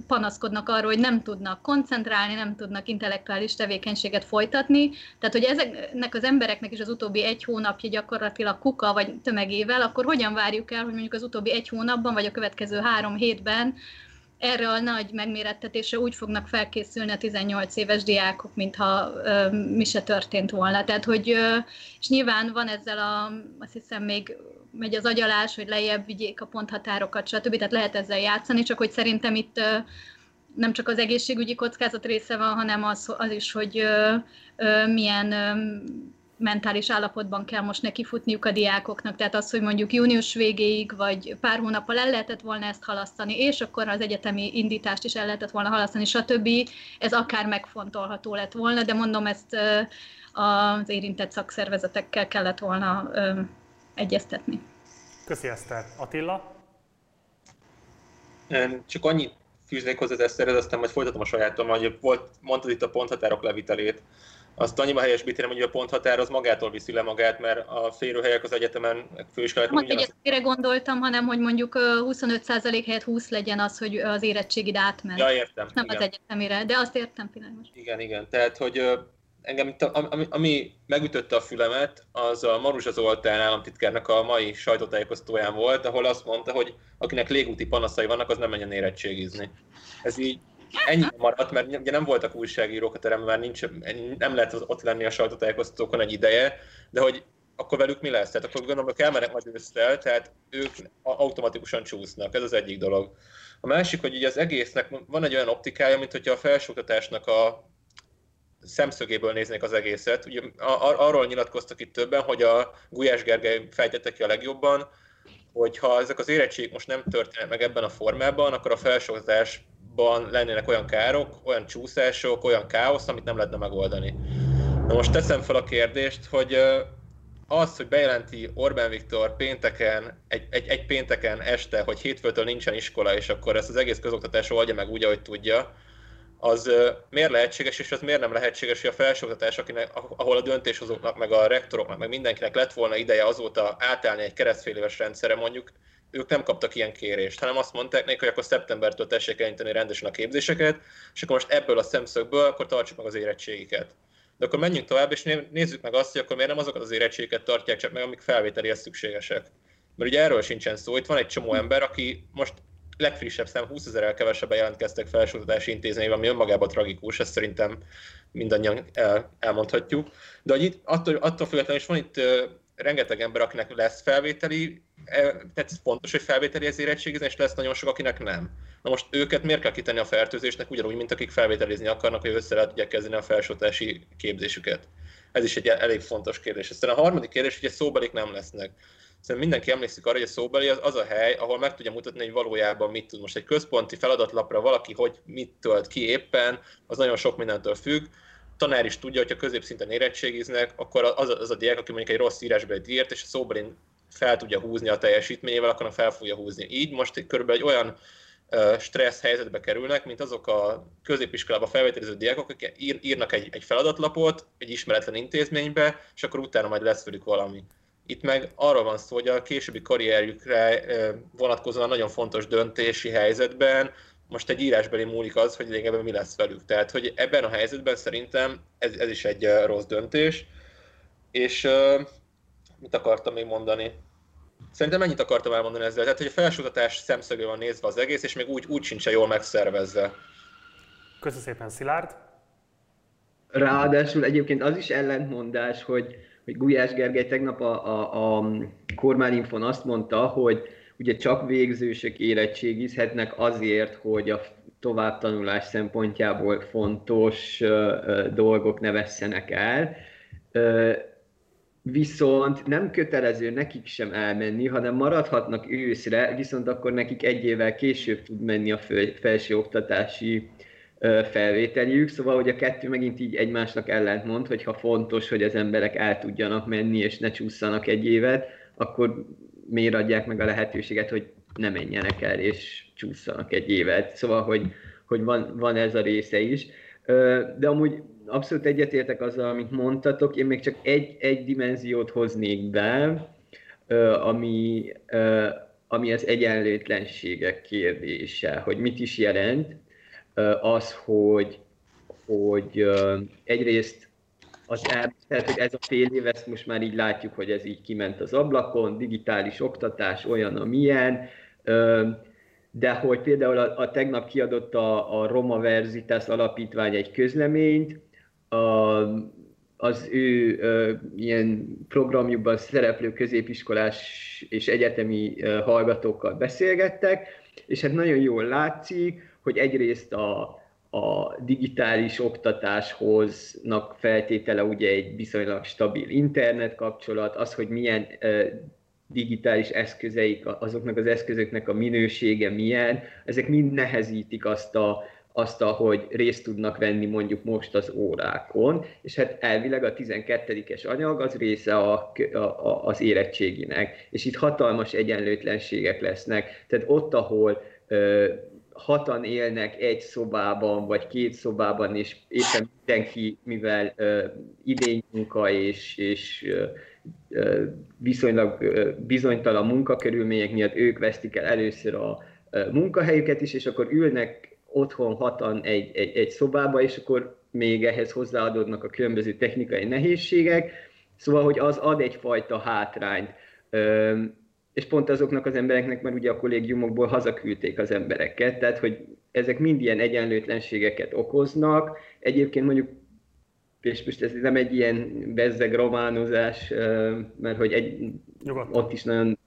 panaszkodnak arról, hogy nem tudnak koncentrálni, nem tudnak intellektuális tevékenységet folytatni. Tehát, hogy ezeknek az embereknek is az utóbbi egy hónapja gyakorlatilag kuka vagy tömegével, akkor hogyan várjuk el, hogy mondjuk az utóbbi egy hónapban, vagy a következő három hétben erre a nagy megmérettetésre úgy fognak felkészülni a 18 éves diákok, mintha ö, mi se történt volna. Tehát, hogy, ö, és nyilván van ezzel a, azt hiszem még megy az agyalás, hogy lejjebb vigyék a ponthatárokat, stb. Tehát lehet ezzel játszani, csak hogy szerintem itt ö, nem csak az egészségügyi kockázat része van, hanem az, az is, hogy ö, ö, milyen ö, mentális állapotban kell most nekifutniuk a diákoknak, tehát az, hogy mondjuk június végéig, vagy pár hónappal el lehetett volna ezt halasztani, és akkor az egyetemi indítást is el lehetett volna halasztani, stb. Ez akár megfontolható lett volna, de mondom, ezt az érintett szakszervezetekkel kellett volna egyeztetni. Köszi Eszter. Attila? Csak annyit fűznék hozzá az eszterhez, aztán majd folytatom a sajátom, hogy volt, mondtad itt a ponthatárok levitelét. Azt annyiban helyesbíteném, hogy a ponthatár az magától viszi le magát, mert a férőhelyek az egyetemen, főiskolák Nem, ugyanaz... hogy gondoltam, hanem hogy mondjuk 25% helyett 20 legyen az, hogy az érettségid átment. Ja, értem. Nem igen. az egyetemére, de azt értem pillanatban. Igen, igen. Tehát, hogy engem, ami, ami megütötte a fülemet, az a Maruzsa Zoltán államtitkárnak a mai sajtótájékoztatóján volt, ahol azt mondta, hogy akinek légúti panaszai vannak, az nem menjen érettségizni. Ez így ennyi maradt, mert ugye nem voltak újságírók a teremben, már nincs, nem lehet ott lenni a sajtótájékoztatókon egy ideje, de hogy akkor velük mi lesz? Tehát akkor gondolom, hogy elmennek majd ősztel, tehát ők automatikusan csúsznak, ez az egyik dolog. A másik, hogy ugye az egésznek van egy olyan optikája, mint hogyha a felsőoktatásnak a szemszögéből néznék az egészet. Ugye arról nyilatkoztak itt többen, hogy a Gulyás Gergely fejtette ki a legjobban, hogy ha ezek az érettségek most nem történnek meg ebben a formában, akkor a felsőoktatásban lennének olyan károk, olyan csúszások, olyan káosz, amit nem lehetne megoldani. Na most teszem fel a kérdést, hogy az, hogy bejelenti Orbán Viktor pénteken, egy, egy, egy pénteken este, hogy hétfőtől nincsen iskola, és akkor ezt az egész közoktatás oldja meg úgy, ahogy tudja, az miért lehetséges, és az miért nem lehetséges, hogy a felsőoktatás, akinek, ahol a döntéshozóknak, meg a rektoroknak, meg mindenkinek lett volna ideje azóta átállni egy keresztfél rendszerre, mondjuk ők nem kaptak ilyen kérést, hanem azt mondták nekik, hogy akkor szeptembertől tessék elinteni rendesen a képzéseket, és akkor most ebből a szemszögből akkor tartsuk meg az érettségiket. De akkor menjünk tovább, és nézzük meg azt, hogy akkor miért nem azokat az érettségiket tartják csak meg, amik felvételihez szükségesek. Mert ugye erről sincsen szó, itt van egy csomó ember, aki most legfrissebb szám 20 ezerrel kevesebben jelentkeztek felsőoktatási intézményben, ami önmagában tragikus, ezt szerintem mindannyian el, elmondhatjuk. De hogy itt attól, attól függetlenül is van itt rengeteg ember, akinek lesz felvételi, tehát fontos, hogy felvételi az érettségizni, és lesz nagyon sok, akinek nem. Na most őket miért kell kitenni a fertőzésnek, ugyanúgy, mint akik felvételizni akarnak, hogy össze lehet tudják kezdeni a felsőtási képzésüket. Ez is egy elég fontos kérdés. Aztán a harmadik kérdés, hogy szóbelik nem lesznek. Szerintem mindenki emlékszik arra, hogy a szóbeli az, az a hely, ahol meg tudja mutatni, hogy valójában mit tud. Most egy központi feladatlapra valaki hogy mit tölt ki éppen, az nagyon sok mindentől függ. Tanár is tudja, hogy a középszinten érettségiznek, akkor az, az a diák, aki mondjuk egy rossz írásbelit írt, és a szóbelin fel tudja húzni a teljesítményével, akkor fel fogja húzni. Így most körülbelül egy olyan stressz helyzetbe kerülnek, mint azok a középiskolába felvételiző diákok, akik írnak egy, egy feladatlapot egy ismeretlen intézménybe, és akkor utána majd lesz velük valami. Itt meg arról van szó, hogy a későbbi karrierjükre vonatkozóan nagyon fontos döntési helyzetben most egy írásbeli múlik az, hogy lényegében mi lesz velük. Tehát, hogy ebben a helyzetben szerintem ez, ez is egy rossz döntés. És uh, mit akartam még mondani? Szerintem ennyit akartam elmondani ezzel. Tehát, hogy a felsőoktatás szemszögő van nézve az egész, és még úgy, úgy sincs jól megszervezve. Köszönöm szépen, Szilárd. Ráadásul egyébként az is ellentmondás, hogy hogy Gulyás Gergely tegnap a, a, a kormányinfon azt mondta, hogy ugye csak végzősök érettségizhetnek azért, hogy a továbbtanulás szempontjából fontos dolgok ne vesszenek el. Viszont nem kötelező nekik sem elmenni, hanem maradhatnak őszre, viszont akkor nekik egy évvel később tud menni a felsőoktatási felvételjük, szóval hogy a kettő megint így egymásnak ellentmond, hogy ha fontos, hogy az emberek el tudjanak menni és ne csúszanak egy évet, akkor miért adják meg a lehetőséget, hogy ne menjenek el és csúszanak egy évet. Szóval, hogy, hogy van, van ez a része is. De amúgy abszolút egyetértek azzal, amit mondtatok, én még csak egy, egy dimenziót hoznék be, ami, ami az egyenlőtlenségek kérdése, hogy mit is jelent az, hogy, hogy egyrészt az tehát, hogy ez a fél év, ezt most már így látjuk, hogy ez így kiment az ablakon, digitális oktatás olyan, amilyen, de hogy például a, a tegnap kiadott a, a Roma Verzitas alapítvány egy közleményt, a, az ő ö, ilyen programjukban szereplő középiskolás és egyetemi ö, hallgatókkal beszélgettek, és hát nagyon jól látszik, hogy egyrészt a, a digitális oktatáshoznak feltétele ugye egy viszonylag stabil internet kapcsolat, az, hogy milyen digitális eszközeik, azoknak az eszközöknek a minősége milyen, ezek mind nehezítik azt a, azt, hogy részt tudnak venni mondjuk most az órákon, és hát elvileg a 12-es anyag az része a, a, az érettséginek, és itt hatalmas egyenlőtlenségek lesznek. Tehát ott, ahol hatan élnek egy szobában, vagy két szobában, és éppen mindenki, mivel idénymunka és, és uh, viszonylag bizonytalan munkakörülmények miatt ők vesztik el először a munkahelyüket is, és akkor ülnek otthon hatan egy, egy, egy szobába, és akkor még ehhez hozzáadódnak a különböző technikai nehézségek, szóval, hogy az ad egyfajta hátrányt és pont azoknak az embereknek már ugye a kollégiumokból hazaküldték az embereket, tehát hogy ezek mind ilyen egyenlőtlenségeket okoznak. Egyébként mondjuk, és most ez nem egy ilyen bezzeg románozás, mert hogy egy, ott is nagyon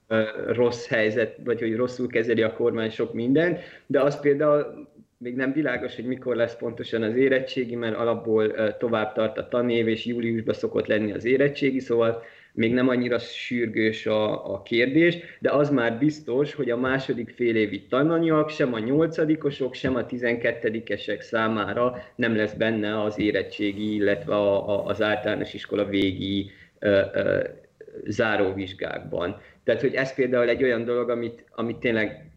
rossz helyzet, vagy hogy rosszul kezeli a kormány sok mindent, de az például még nem világos, hogy mikor lesz pontosan az érettségi, mert alapból tovább tart a tanév, és júliusban szokott lenni az érettségi, szóval még nem annyira sürgős a, a kérdés, de az már biztos, hogy a második fél évi tananyag sem a nyolcadikosok, sem a tizenkettedikesek számára nem lesz benne az érettségi, illetve a, a, az általános iskola végi ö, ö, záróvizsgákban. Tehát, hogy ez például egy olyan dolog, amit, amit tényleg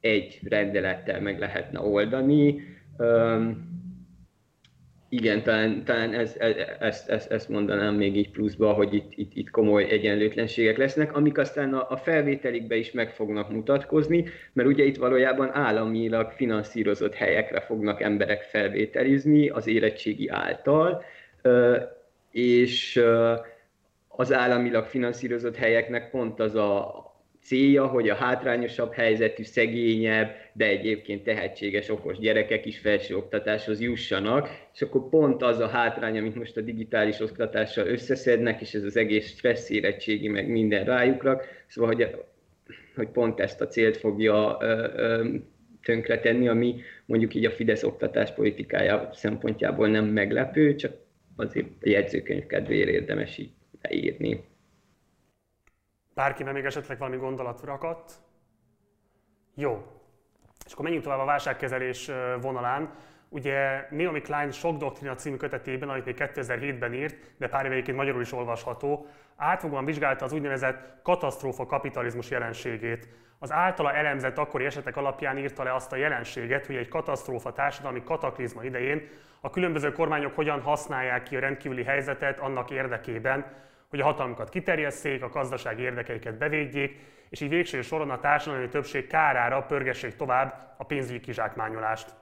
egy rendelettel meg lehetne oldani. Igen, talán, talán ez, ez, ezt, ezt, ezt mondanám még így pluszba, hogy itt, itt, itt komoly egyenlőtlenségek lesznek, amik aztán a, a felvételikbe is meg fognak mutatkozni, mert ugye itt valójában államilag finanszírozott helyekre fognak emberek felvételizni az érettségi által, és az államilag finanszírozott helyeknek pont az a, célja, hogy a hátrányosabb helyzetű, szegényebb, de egyébként tehetséges, okos gyerekek is felsőoktatáshoz jussanak, és akkor pont az a hátrány, amit most a digitális oktatással összeszednek, és ez az egész stressz érettségi, meg minden rájukra, szóval, hogy, hogy pont ezt a célt fogja ö, ö, tönkretenni, ami mondjuk így a Fidesz oktatáspolitikája szempontjából nem meglepő, csak azért a jegyzőkönyv kedvéért érdemes így leírni. Bárkiben még esetleg valami gondolat rakadt? Jó. És akkor menjünk tovább a válságkezelés vonalán. Ugye Naomi Klein Sok Doktrina című kötetében, amit még 2007-ben írt, de pár éveként magyarul is olvasható, átfogóan vizsgálta az úgynevezett katasztrófa kapitalizmus jelenségét. Az általa elemzett akkori esetek alapján írta le azt a jelenséget, hogy egy katasztrófa társadalmi kataklizma idején a különböző kormányok hogyan használják ki a rendkívüli helyzetet annak érdekében, hogy a hatalmukat kiterjesszék, a gazdasági érdekeiket bevédjék, és így végső soron a társadalmi többség kárára pörgessék tovább a pénzügyi kizsákmányolást.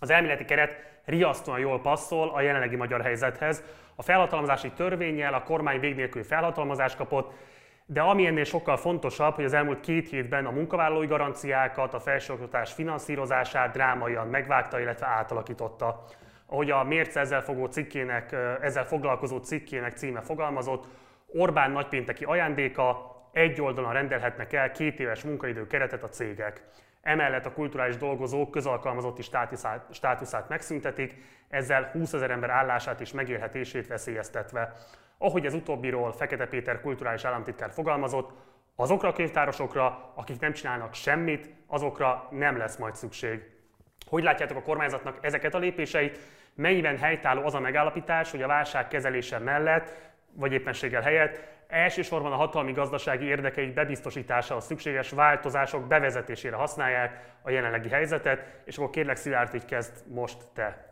Az elméleti keret riasztóan jól passzol a jelenlegi magyar helyzethez. A felhatalmazási törvényel a kormány vég nélkül felhatalmazást kapott, de ami ennél sokkal fontosabb, hogy az elmúlt két hétben a munkavállalói garanciákat, a felsőoktatás finanszírozását drámaian megvágta, illetve átalakította ahogy a Mérce ezzel, fogó cikkének, ezzel foglalkozó cikkének címe fogalmazott, Orbán nagypénteki ajándéka, egy oldalon rendelhetnek el két éves munkaidő keretet a cégek. Emellett a kulturális dolgozók közalkalmazotti státuszát, státuszát megszüntetik, ezzel 20 ezer ember állását és megélhetését veszélyeztetve. Ahogy ez utóbbiról Fekete Péter kulturális államtitkár fogalmazott, azokra a könyvtárosokra, akik nem csinálnak semmit, azokra nem lesz majd szükség. Hogy látjátok a kormányzatnak ezeket a lépéseit? Mennyiben helytálló az a megállapítás, hogy a válság kezelése mellett, vagy éppenséggel helyett elsősorban a hatalmi gazdasági érdekeik bebiztosításához szükséges változások bevezetésére használják a jelenlegi helyzetet, és akkor kérlek Szilárd, hogy kezd most te.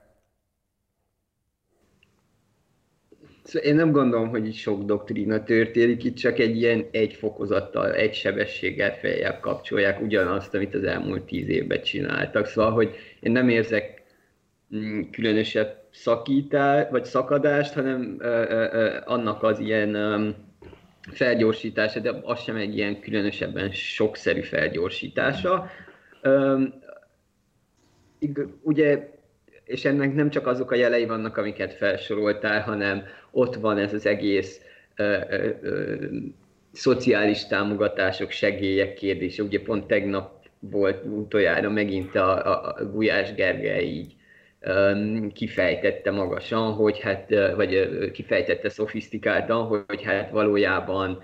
Szóval én nem gondolom, hogy itt sok doktrína történik, itt csak egy ilyen egy fokozattal, egy sebességgel feljebb kapcsolják ugyanazt, amit az elmúlt tíz évben csináltak. Szóval, hogy én nem érzek különösebb szakítás, vagy szakadást, hanem ö, ö, ö, annak az ilyen ö, felgyorsítása, de az sem egy ilyen különösebben sokszerű felgyorsítása. Ö, ugye, és ennek nem csak azok a jelei vannak, amiket felsoroltál, hanem ott van ez az egész ö, ö, ö, szociális támogatások, segélyek kérdése. Ugye pont tegnap volt utoljára megint a, a, a Gulyás Gergely így kifejtette magasan, hogy hát, vagy kifejtette szofisztikáltan, hogy hát valójában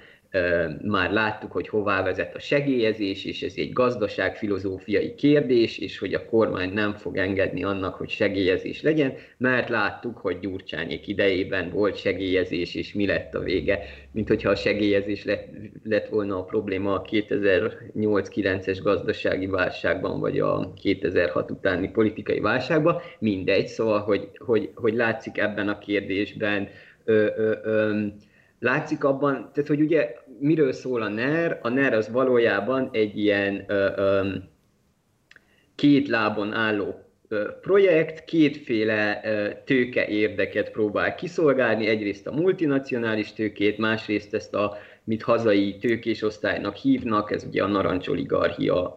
már láttuk, hogy hová vezet a segélyezés, és ez egy gazdaságfilozófiai kérdés, és hogy a kormány nem fog engedni annak, hogy segélyezés legyen, mert láttuk, hogy Gyurcsányék idejében volt segélyezés, és mi lett a vége. Mint hogyha a segélyezés lett, lett volna a probléma a 2008-9-es gazdasági válságban, vagy a 2006 utáni politikai válságban, mindegy, szóval, hogy, hogy, hogy látszik ebben a kérdésben ö, ö, ö, látszik abban, tehát hogy ugye miről szól a NER? A NER az valójában egy ilyen ö, ö, két lábon álló projekt, kétféle tőke érdeket próbál kiszolgálni, egyrészt a multinacionális tőkét, másrészt ezt a, mit hazai tőkés osztálynak hívnak, ez ugye a narancsoligarchia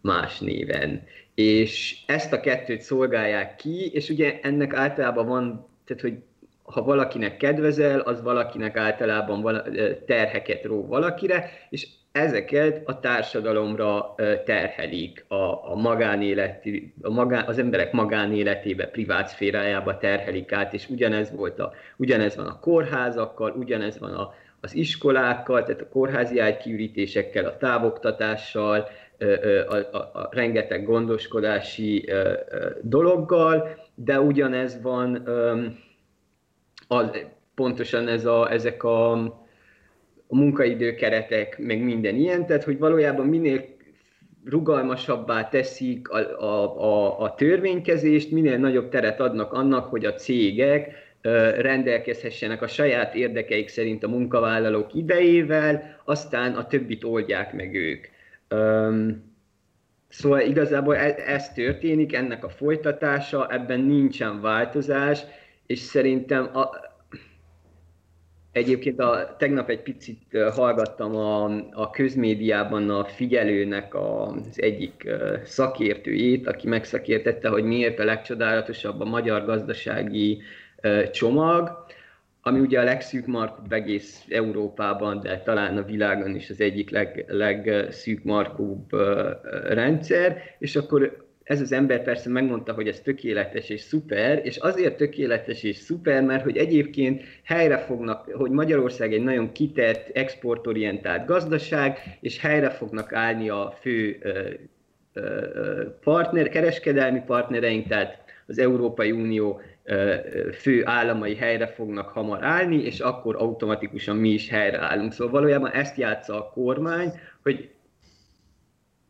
más néven. És ezt a kettőt szolgálják ki, és ugye ennek általában van, tehát hogy ha valakinek kedvezel, az valakinek általában vala, terheket ró valakire, és ezeket a társadalomra terhelik, a, a magánéleti, a magán, az emberek magánéletébe, privát szférájába terhelik át, és ugyanez, volt a, ugyanez van a kórházakkal, ugyanez van a, az iskolákkal, tehát a kórházi ágykiürítésekkel, a távoktatással, a, a, a rengeteg gondoskodási dologgal, de ugyanez van az, pontosan ez a, ezek a, a munkaidőkeretek, meg minden ilyen, tehát hogy valójában minél rugalmasabbá teszik a, a, a, a törvénykezést, minél nagyobb teret adnak annak, hogy a cégek rendelkezhessenek a saját érdekeik szerint a munkavállalók idejével, aztán a többit oldják meg ők. Szóval igazából ez, ez történik, ennek a folytatása, ebben nincsen változás, és szerintem a, egyébként a, tegnap egy picit hallgattam a, a közmédiában a figyelőnek a, az egyik szakértőjét, aki megszakértette, hogy miért a legcsodálatosabb a magyar gazdasági csomag, ami ugye a legszűk markúbb egész Európában, de talán a világon is az egyik leg, legszűk markúbb rendszer, és akkor ez az ember persze megmondta, hogy ez tökéletes és szuper, és azért tökéletes és szuper, mert hogy egyébként helyre fognak, hogy Magyarország egy nagyon kitett, exportorientált gazdaság, és helyre fognak állni a fő partner, kereskedelmi partnereink, tehát az Európai Unió fő államai helyre fognak hamar állni, és akkor automatikusan mi is helyreállunk. Szóval valójában ezt játsza a kormány, hogy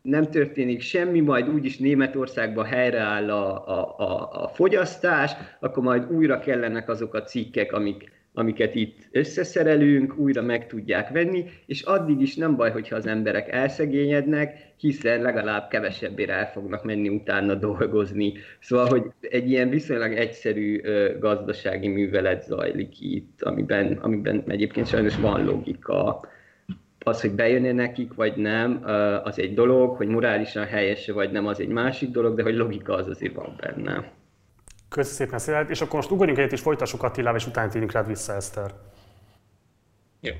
nem történik semmi, majd úgyis Németországban helyreáll a, a, a, a fogyasztás, akkor majd újra kellenek azok a cikkek, amik, amiket itt összeszerelünk, újra meg tudják venni, és addig is nem baj, hogyha az emberek elszegényednek, hiszen legalább kevesebbére el fognak menni utána dolgozni. Szóval, hogy egy ilyen viszonylag egyszerű gazdasági művelet zajlik itt, amiben, amiben egyébként sajnos van logika az, hogy bejönne nekik, vagy nem, az egy dolog, hogy morálisan helyese, vagy nem, az egy másik dolog, de hogy logika az azért van benne. Köszönöm szépen, Szilárd. És akkor most ugorjunk egyet, és folytassuk Attilával, és utána térjünk rád vissza, Eszter. Jó.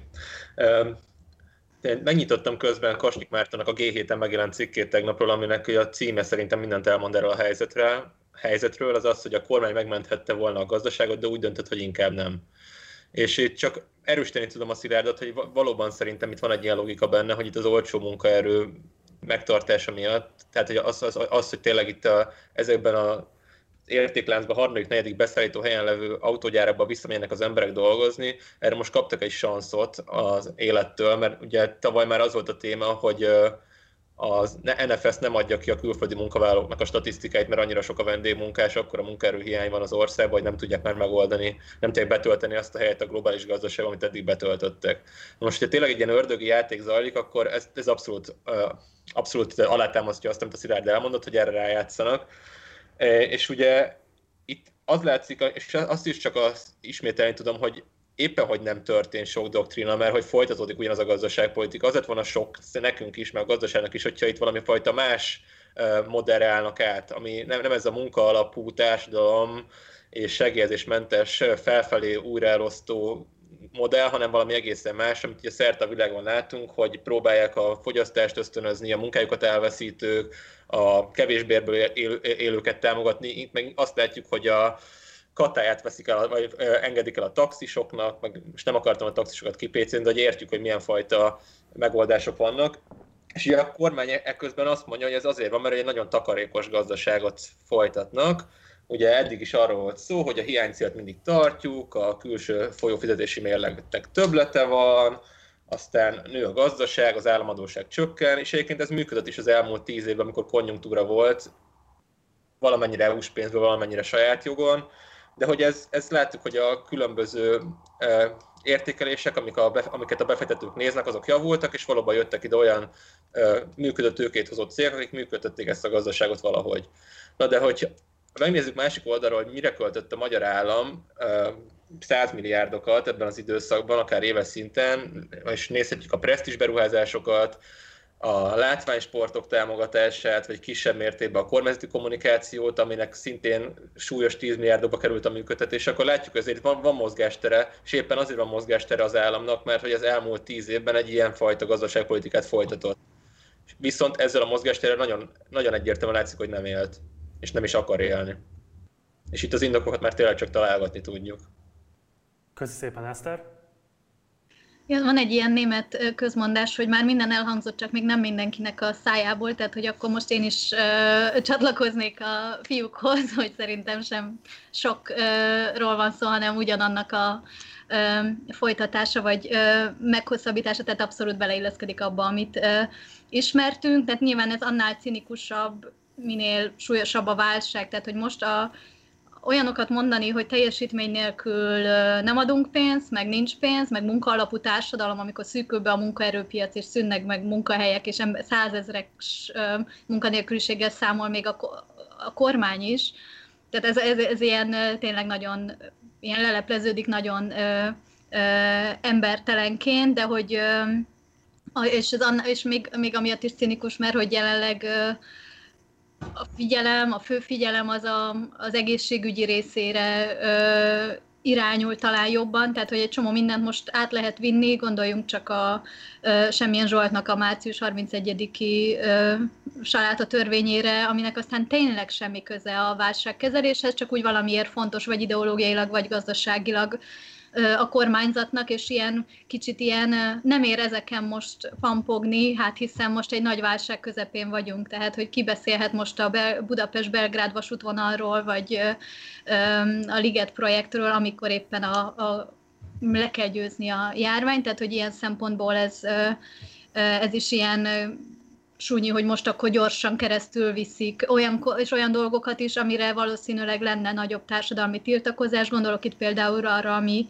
Megnyitottam közben Kasnyik Mártonnak a G7-en megjelent cikkét tegnapról, aminek a címe szerintem mindent elmond erről a helyzetre, helyzetről, az az, hogy a kormány megmenthette volna a gazdaságot, de úgy döntött, hogy inkább nem. És itt csak erősíteni tudom a Szilárdat, hogy valóban szerintem itt van egy ilyen logika benne, hogy itt az olcsó munkaerő megtartása miatt, tehát hogy az, az, az hogy tényleg itt a, ezekben a értékláncban harmadik, negyedik beszállító helyen levő autógyárakba visszamenjenek az emberek dolgozni, erre most kaptak egy sanszot az élettől, mert ugye tavaly már az volt a téma, hogy az NFS nem adja ki a külföldi munkavállalóknak a statisztikáit, mert annyira sok a vendégmunkás, akkor a munkaerőhiány van az országban, hogy nem tudják már megoldani, nem tudják betölteni azt a helyet a globális gazdaságban, amit eddig betöltöttek. Most, hogyha tényleg egy ilyen ördögi játék zajlik, akkor ez, ez abszolút, abszolút alátámasztja azt, amit a Szilárd elmondott, hogy erre rájátszanak. És ugye itt az látszik, és azt is csak azt ismételni tudom, hogy éppen, hogy nem történt sok doktrina, mert hogy folytatódik ugyanaz a gazdaságpolitika. Azért van a sok nekünk is, meg a gazdaságnak is, hogyha itt valami fajta más modellre állnak át, ami nem, nem ez a munka alapú társadalom és segélyezésmentes felfelé újraelosztó modell, hanem valami egészen más, amit ugye szerte a világon látunk, hogy próbálják a fogyasztást ösztönözni, a munkájukat elveszítők, a kevésbérből élőket támogatni. Itt meg azt látjuk, hogy a, katáját veszik el, vagy engedik el a taxisoknak, meg most nem akartam a taxisokat kipécén, de hogy értjük, hogy milyen fajta megoldások vannak. És ugye a kormány ekközben azt mondja, hogy ez azért van, mert egy nagyon takarékos gazdaságot folytatnak. Ugye eddig is arról volt szó, hogy a hiánycélt mindig tartjuk, a külső folyófizetési mérlegnek töblete van, aztán nő a gazdaság, az államadóság csökken, és egyébként ez működött is az elmúlt tíz évben, amikor konjunktúra volt, valamennyire EU-s pénzből, valamennyire saját jogon, de hogy ez, ez látjuk, hogy a különböző e, értékelések, amik a, amiket a befektetők néznek, azok javultak, és valóban jöttek ide olyan e, működő tőkét hozott cégek, akik működtették ezt a gazdaságot valahogy. Na de hogy megnézzük másik oldalról, hogy mire költött a magyar állam, e, 100 milliárdokat ebben az időszakban, akár éves szinten, és nézhetjük a presztis beruházásokat, a látványsportok támogatását, vagy kisebb mértékben a kormányzati kommunikációt, aminek szintén súlyos 10 milliárdokba került a működtetés, akkor látjuk, hogy azért van, van mozgástere, és éppen azért van mozgástere az államnak, mert hogy az elmúlt 10 évben egy ilyen fajta gazdaságpolitikát folytatott. Viszont ezzel a mozgástere nagyon, nagyon egyértelműen látszik, hogy nem élt, és nem is akar élni. És itt az indokokat már tényleg csak találgatni tudjuk. Köszönöm szépen, Eszter. Van egy ilyen német közmondás, hogy már minden elhangzott, csak még nem mindenkinek a szájából, tehát hogy akkor most én is uh, csatlakoznék a fiúkhoz, hogy szerintem sem sokról van szó, hanem ugyanannak a uh, folytatása vagy uh, meghosszabbítása, tehát abszolút beleilleszkedik abba, amit uh, ismertünk, tehát nyilván ez annál cinikusabb, minél súlyosabb a válság, tehát hogy most a olyanokat mondani, hogy teljesítmény nélkül nem adunk pénzt, meg nincs pénz, meg munkaalapú társadalom, amikor szűkül be a munkaerőpiac, és szűnnek meg munkahelyek, és százezrek munkanélküliséggel számol még a, a kormány is. Tehát ez, ez, ez ilyen tényleg nagyon, ilyen lelepleződik nagyon ö, ö, embertelenként, de hogy ö, és, ez, és még, még amiatt is cinikus, mert hogy jelenleg ö, a figyelem, a fő figyelem az a, az egészségügyi részére ö, irányul talán jobban, tehát hogy egy csomó mindent most át lehet vinni, gondoljunk csak a ö, Semmilyen Zsoltnak a március 31-i saláta törvényére, aminek aztán tényleg semmi köze a válságkezeléshez, csak úgy valamiért fontos, vagy ideológiailag, vagy gazdaságilag a kormányzatnak, és ilyen kicsit ilyen nem ér ezeken most pampogni, hát hiszen most egy nagy válság közepén vagyunk, tehát hogy ki beszélhet most a Budapest-Belgrád vasútvonalról, vagy a Liget projektről, amikor éppen a, a le kell győzni a járványt, tehát hogy ilyen szempontból ez, ez is ilyen súnyi, hogy most akkor gyorsan keresztül viszik olyan, és olyan dolgokat is, amire valószínűleg lenne nagyobb társadalmi tiltakozás. Gondolok itt például arra, ami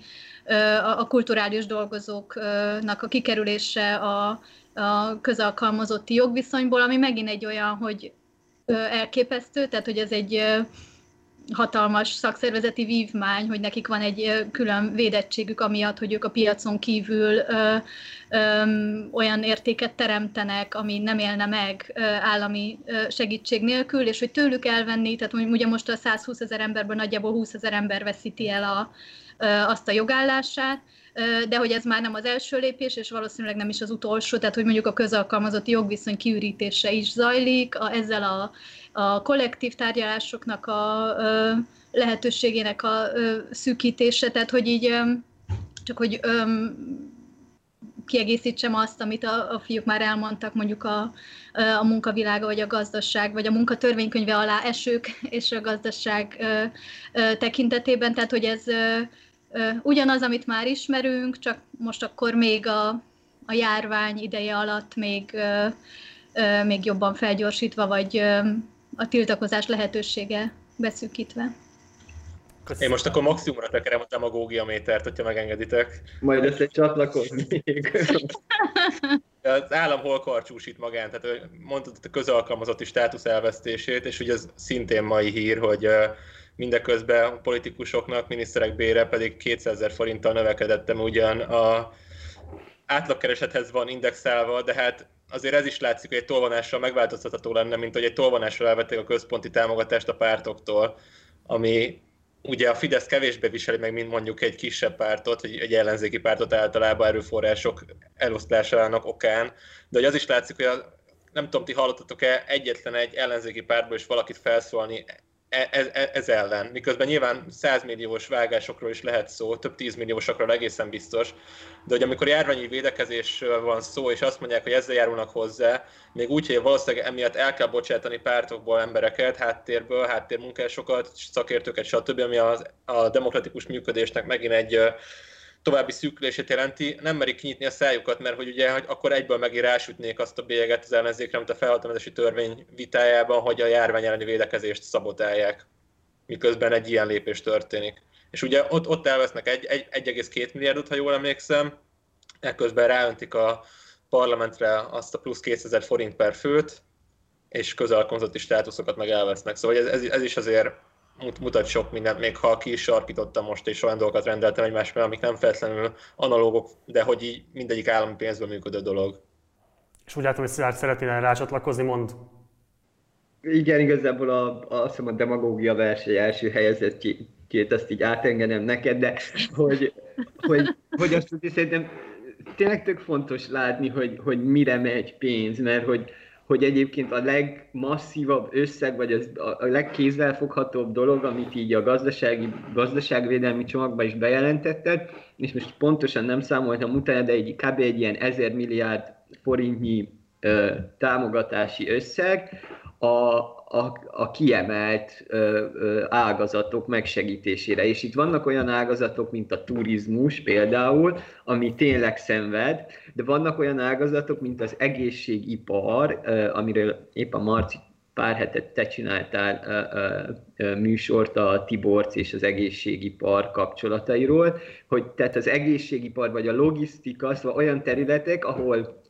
a kulturális dolgozóknak a kikerülése a, a közalkalmazotti jogviszonyból, ami megint egy olyan, hogy elképesztő, tehát hogy ez egy hatalmas szakszervezeti vívmány, hogy nekik van egy külön védettségük, amiatt, hogy ők a piacon kívül ö, ö, olyan értéket teremtenek, ami nem élne meg ö, állami ö, segítség nélkül, és hogy tőlük elvenni, tehát ugye most a 120 ezer emberből nagyjából 20 ezer ember veszíti el a, ö, azt a jogállását, de hogy ez már nem az első lépés, és valószínűleg nem is az utolsó, tehát hogy mondjuk a közalkalmazotti jogviszony kiürítése is zajlik, a, ezzel a a kollektív tárgyalásoknak a lehetőségének a szűkítése, tehát hogy így csak hogy kiegészítsem azt, amit a, a fiúk már elmondtak, mondjuk a, a munkavilága, vagy a gazdaság, vagy a munkatörvénykönyve alá esők és a gazdaság ö, ö, tekintetében, tehát hogy ez ö, ö, ugyanaz, amit már ismerünk, csak most akkor még a, a járvány ideje alatt még, ö, ö, még jobban felgyorsítva, vagy ö, a tiltakozás lehetősége beszűkítve. Köszönöm. Én most akkor maximumra tekerem a demagógia métert, hogyha megengeditek. Majd össze csatlakoznék. Az állam hol karcsúsít magán, tehát mondtad a közalkalmazotti státusz elvesztését, és ugye ez szintén mai hír, hogy mindeközben a politikusoknak, miniszterek bére pedig 200 ezer forinttal növekedettem ugyan a átlagkeresethez van indexálva, de hát azért ez is látszik, hogy egy tolvonással megváltoztatható lenne, mint hogy egy tolvonással elvették a központi támogatást a pártoktól, ami ugye a Fidesz kevésbé viseli meg, mint mondjuk egy kisebb pártot, vagy egy ellenzéki pártot általában erőforrások elosztásának okán, de hogy az is látszik, hogy a, nem tudom, ti hallottatok-e egyetlen egy ellenzéki pártból is valakit felszólni ez, e, ez ellen. Miközben nyilván 100 milliós vágásokról is lehet szó, több 10 milliósokról egészen biztos, de hogy amikor járványi védekezésről van szó, és azt mondják, hogy ezzel járulnak hozzá, még úgy, hogy valószínűleg emiatt el kell bocsátani pártokból embereket, háttérбől, háttérmunkásokat, szakértőket, stb., ami a, a demokratikus működésnek megint egy további szűkülését jelenti, nem merik kinyitni a szájukat, mert hogy ugye hogy akkor egyből megint rásütnék azt a bélyeget az ellenzékre, mint a felhatalmazási törvény vitájában, hogy a járvány elleni védekezést szabotálják, miközben egy ilyen lépés történik. És ugye ott, ott elvesznek egy, egy, 1,2 milliárdot, ha jól emlékszem, ekközben ráöntik a parlamentre azt a plusz 2000 forint per főt, és közelkonzati státuszokat meg elvesznek. Szóval ez, ez, ez is azért mutat sok mindent, még ha ki is sarkítottam most, és olyan dolgokat rendeltem egymás mellé, amik nem feltétlenül analógok, de hogy így mindegyik állami pénzből működő dolog. És úgy látom, hogy Szilárd szeretnél rácsatlakozni, mond. Igen, igazából a, azt hiszem a demagógia verseny első helyezettjét azt így átengedem neked, de hogy, hogy, hogy azt hogy szerintem tényleg tök fontos látni, hogy, hogy mire megy pénz, mert hogy, hogy egyébként a legmasszívabb összeg, vagy az, a legkézzelfoghatóbb dolog, amit így a gazdasági, gazdaságvédelmi csomagban is bejelentetted, és most pontosan nem számoltam utána, de egy, kb. egy ilyen 1000 milliárd forintnyi ö, támogatási összeg, a, a, a kiemelt ö, ö, ágazatok megsegítésére. És itt vannak olyan ágazatok, mint a turizmus például, ami tényleg szenved, de vannak olyan ágazatok, mint az egészségipar, amiről épp a Marci pár hetet te csináltál ö, ö, műsort a Tiborc és az egészségipar kapcsolatairól, hogy tehát az egészségipar vagy a logisztika, szóval olyan területek, ahol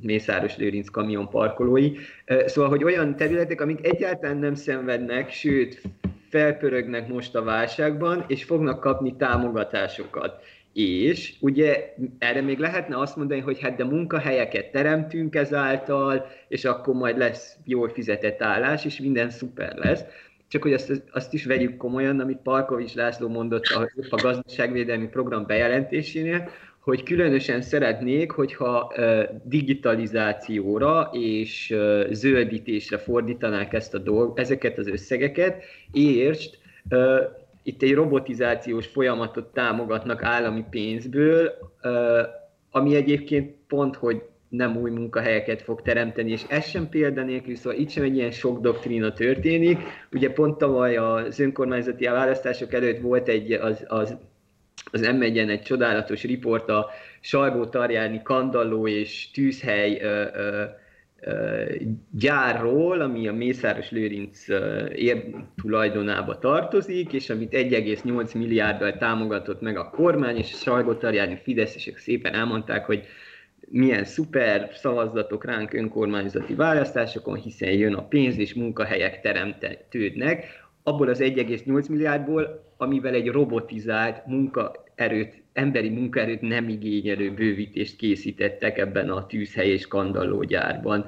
Mészáros Lőrinc kamion parkolói. Szóval, hogy olyan területek, amik egyáltalán nem szenvednek, sőt, felpörögnek most a válságban, és fognak kapni támogatásokat. És ugye erre még lehetne azt mondani, hogy hát de munkahelyeket teremtünk ezáltal, és akkor majd lesz jól fizetett állás, és minden szuper lesz. Csak hogy azt, azt is vegyük komolyan, amit Parkovics László mondott a, a gazdaságvédelmi program bejelentésénél, hogy különösen szeretnék, hogyha digitalizációra és zöldítésre fordítanák ezt a dolg, ezeket az összegeket, és itt egy robotizációs folyamatot támogatnak állami pénzből, ami egyébként pont, hogy nem új munkahelyeket fog teremteni, és ez sem példanélkül, szóval itt sem egy ilyen sok doktrína történik. Ugye pont tavaly az önkormányzati választások előtt volt egy az, az az m egy csodálatos riport a Salgó Tarjáni Kandalló és Tűzhely ö, ö, gyárról, ami a Mészáros Lőrinc tulajdonába tartozik, és amit 1,8 milliárddal támogatott meg a kormány, és a Salgó Tarjáni Fideszesek szépen elmondták, hogy milyen szuper szavazatok ránk önkormányzati választásokon, hiszen jön a pénz és munkahelyek teremtődnek. Abból az 1,8 milliárdból amivel egy robotizált munkaerőt, emberi munkaerőt nem igényelő bővítést készítettek ebben a tűzhely és kandallógyárban.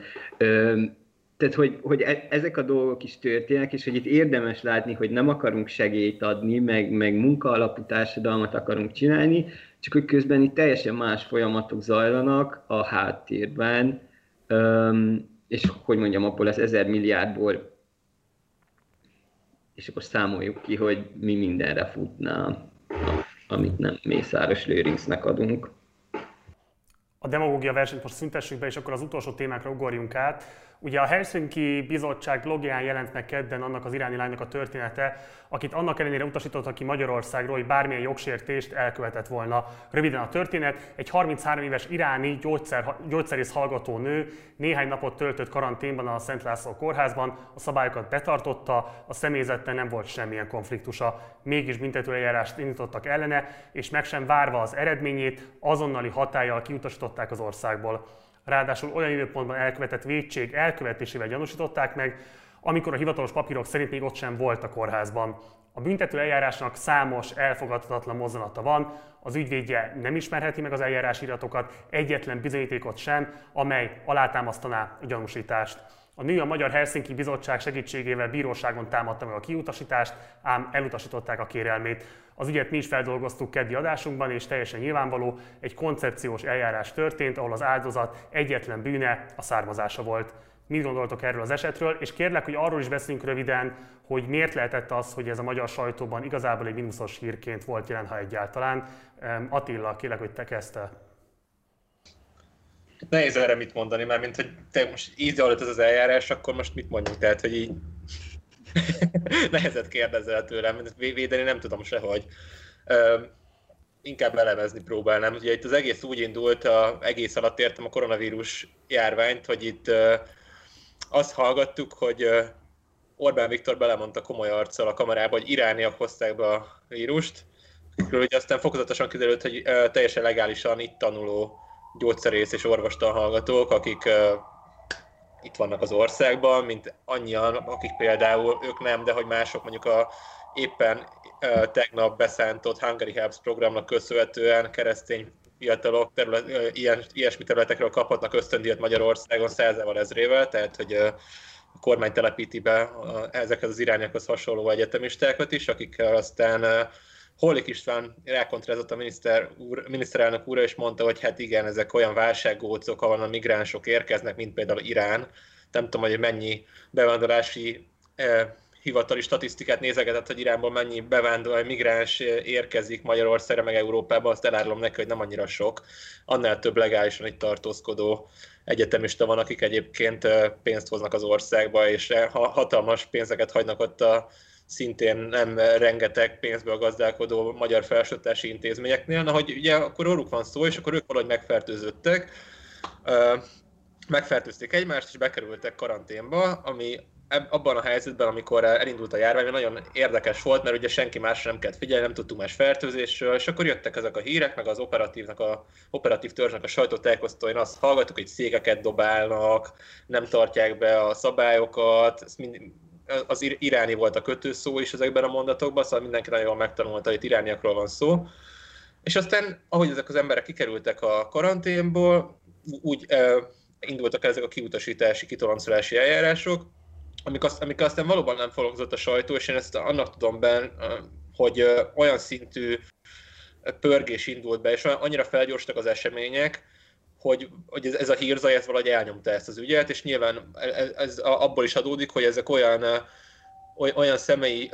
Tehát, hogy, hogy e, ezek a dolgok is történnek, és hogy itt érdemes látni, hogy nem akarunk segélyt adni, meg, meg munkaalapú társadalmat akarunk csinálni, csak hogy közben itt teljesen más folyamatok zajlanak a háttérben, és hogy mondjam, abból az ezer milliárdból és akkor számoljuk ki, hogy mi mindenre futna, amit nem Mészáros Lőrincnek adunk. A demagógia versenyt most szüntessük be, és akkor az utolsó témákra ugorjunk át. Ugye a Helsinki Bizottság blogján jelent meg kedden annak az iráni lánynak a története, akit annak ellenére utasítottak ki Magyarországról, hogy bármilyen jogsértést elkövetett volna. Röviden a történet, egy 33 éves iráni gyógyszer, gyógyszerész hallgató nő néhány napot töltött karanténban a Szent László kórházban, a szabályokat betartotta, a személyzettel nem volt semmilyen konfliktusa. Mégis büntetőeljárást indítottak ellene, és meg sem várva az eredményét, azonnali hatállyal kiutasították az országból ráadásul olyan időpontban elkövetett védség elkövetésével gyanúsították meg, amikor a hivatalos papírok szerint még ott sem volt a kórházban. A büntető eljárásnak számos elfogadhatatlan mozzanata van, az ügyvédje nem ismerheti meg az eljárásiratokat, egyetlen bizonyítékot sem, amely alátámasztaná a gyanúsítást. A nő a Magyar Helsinki Bizottság segítségével bíróságon támadta meg a kiutasítást, ám elutasították a kérelmét. Az ügyet mi is feldolgoztuk keddi adásunkban, és teljesen nyilvánvaló, egy koncepciós eljárás történt, ahol az áldozat egyetlen bűne a származása volt. mit gondoltok erről az esetről, és kérlek, hogy arról is beszéljünk röviden, hogy miért lehetett az, hogy ez a magyar sajtóban igazából egy mínuszos hírként volt jelen, ha egyáltalán. Attila, kérlek, hogy te kezdte. Nehéz erre mit mondani, mert mint hogy te most így zajlott ez az eljárás, akkor most mit mondjuk? Tehát, hogy így nehezet kérdezel tőlem, védeni nem tudom sehogy. Ö, inkább elemezni próbálnám. Ugye itt az egész úgy indult, a, egész alatt értem a koronavírus járványt, hogy itt ö, azt hallgattuk, hogy Orbán Viktor belemondta komoly arccal a kamerába, hogy irániak hozták be a vírust, hogy aztán fokozatosan kiderült, hogy teljesen legálisan itt tanuló gyógyszerész és orvostan hallgatók, akik itt vannak az országban, mint annyian, akik például, ők nem, de hogy mások mondjuk a éppen tegnap beszántott Hungary Helps programnak köszönhetően keresztény fiatalok terület, ilyen, ilyesmi területekről kaphatnak ösztöndíjat Magyarországon százával ezrével, tehát hogy a kormány telepíti be ezekhez az irányokhoz hasonló egyetemistákat is, akikkel aztán Hollik István rákontrázott a miniszter úr, miniszterelnök úrra, és mondta, hogy hát igen, ezek olyan válsággócok, ahol a migránsok érkeznek, mint például Irán. Nem tudom, hogy mennyi bevándorlási eh, hivatali statisztikát nézegetett, hogy Iránból mennyi bevándorló, migráns érkezik Magyarországra, meg Európába, azt elárulom neki, hogy nem annyira sok. Annál több legálisan itt tartózkodó egyetemista van, akik egyébként pénzt hoznak az országba, és hatalmas pénzeket hagynak ott a szintén nem rengeteg pénzből gazdálkodó magyar felsőtási intézményeknél. Na, hogy ugye akkor róluk van szó, és akkor ők valahogy megfertőzöttek, megfertőzték egymást, és bekerültek karanténba, ami abban a helyzetben, amikor elindult a járvány, nagyon érdekes volt, mert ugye senki más nem kellett figyelni, nem tudtunk más fertőzésről, és akkor jöttek ezek a hírek, meg az operatívnak a, operatív törzsnek a sajtótájékoztatóin azt hallgattuk, hogy szégeket dobálnak, nem tartják be a szabályokat, ez mind, az iráni volt a kötőszó is ezekben a mondatokban, szóval mindenki nagyon jól megtanulta, hogy itt irániakról van szó. És aztán, ahogy ezek az emberek kikerültek a karanténból, úgy eh, indultak ezek a kiutasítási, kitoloncolási eljárások, amik, azt, amik aztán valóban nem foglalkozott a sajtó, és én ezt annak tudom ben, hogy olyan szintű pörgés indult be, és annyira felgyorstak az események, hogy, hogy ez, ez a hírzaj ez valahogy elnyomta ezt az ügyet, és nyilván ez, ez abból is adódik, hogy ezek olyan, olyan személyi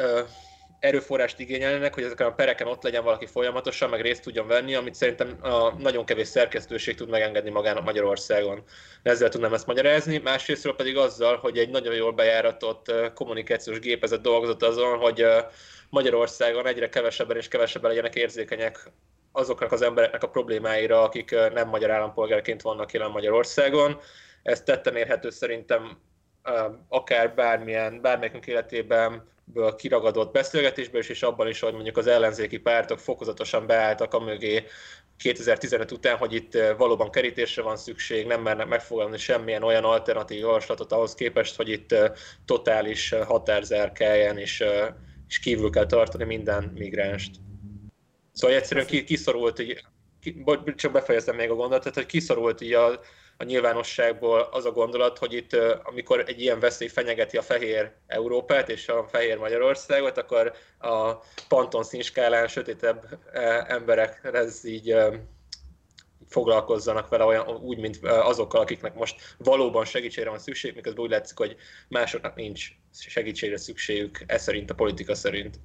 erőforrást igényelnek, hogy ezeken a pereken ott legyen valaki folyamatosan, meg részt tudjon venni, amit szerintem a nagyon kevés szerkesztőség tud megengedni magának Magyarországon. Ezzel tudnám ezt magyarázni. Másrésztről pedig azzal, hogy egy nagyon jól bejáratott kommunikációs gépezet dolgozott azon, hogy Magyarországon egyre kevesebben és kevesebben legyenek érzékenyek azoknak az embereknek a problémáira, akik nem magyar állampolgárként vannak jelen Magyarországon. Ez tetten érhető szerintem akár bármilyen, bármelyikünk életében kiragadott beszélgetésből is, és abban is, hogy mondjuk az ellenzéki pártok fokozatosan beálltak a mögé 2015 után, hogy itt valóban kerítésre van szükség, nem mernek megfogalmazni semmilyen olyan alternatív javaslatot ahhoz képest, hogy itt totális határzár kelljen, és, és kívül kell tartani minden migránst. Szóval egyszerűen kiszorult, így, csak befejezem még a gondolatot, hogy kiszorult így a, a nyilvánosságból az a gondolat, hogy itt, amikor egy ilyen veszély fenyegeti a fehér Európát és a fehér Magyarországot, akkor a Panton színskálán sötétebb emberek ez így foglalkozzanak vele olyan, úgy, mint azokkal, akiknek most valóban segítségre van szükség, miközben úgy látszik, hogy másoknak nincs segítségre szükségük, ez szerint a politika szerint.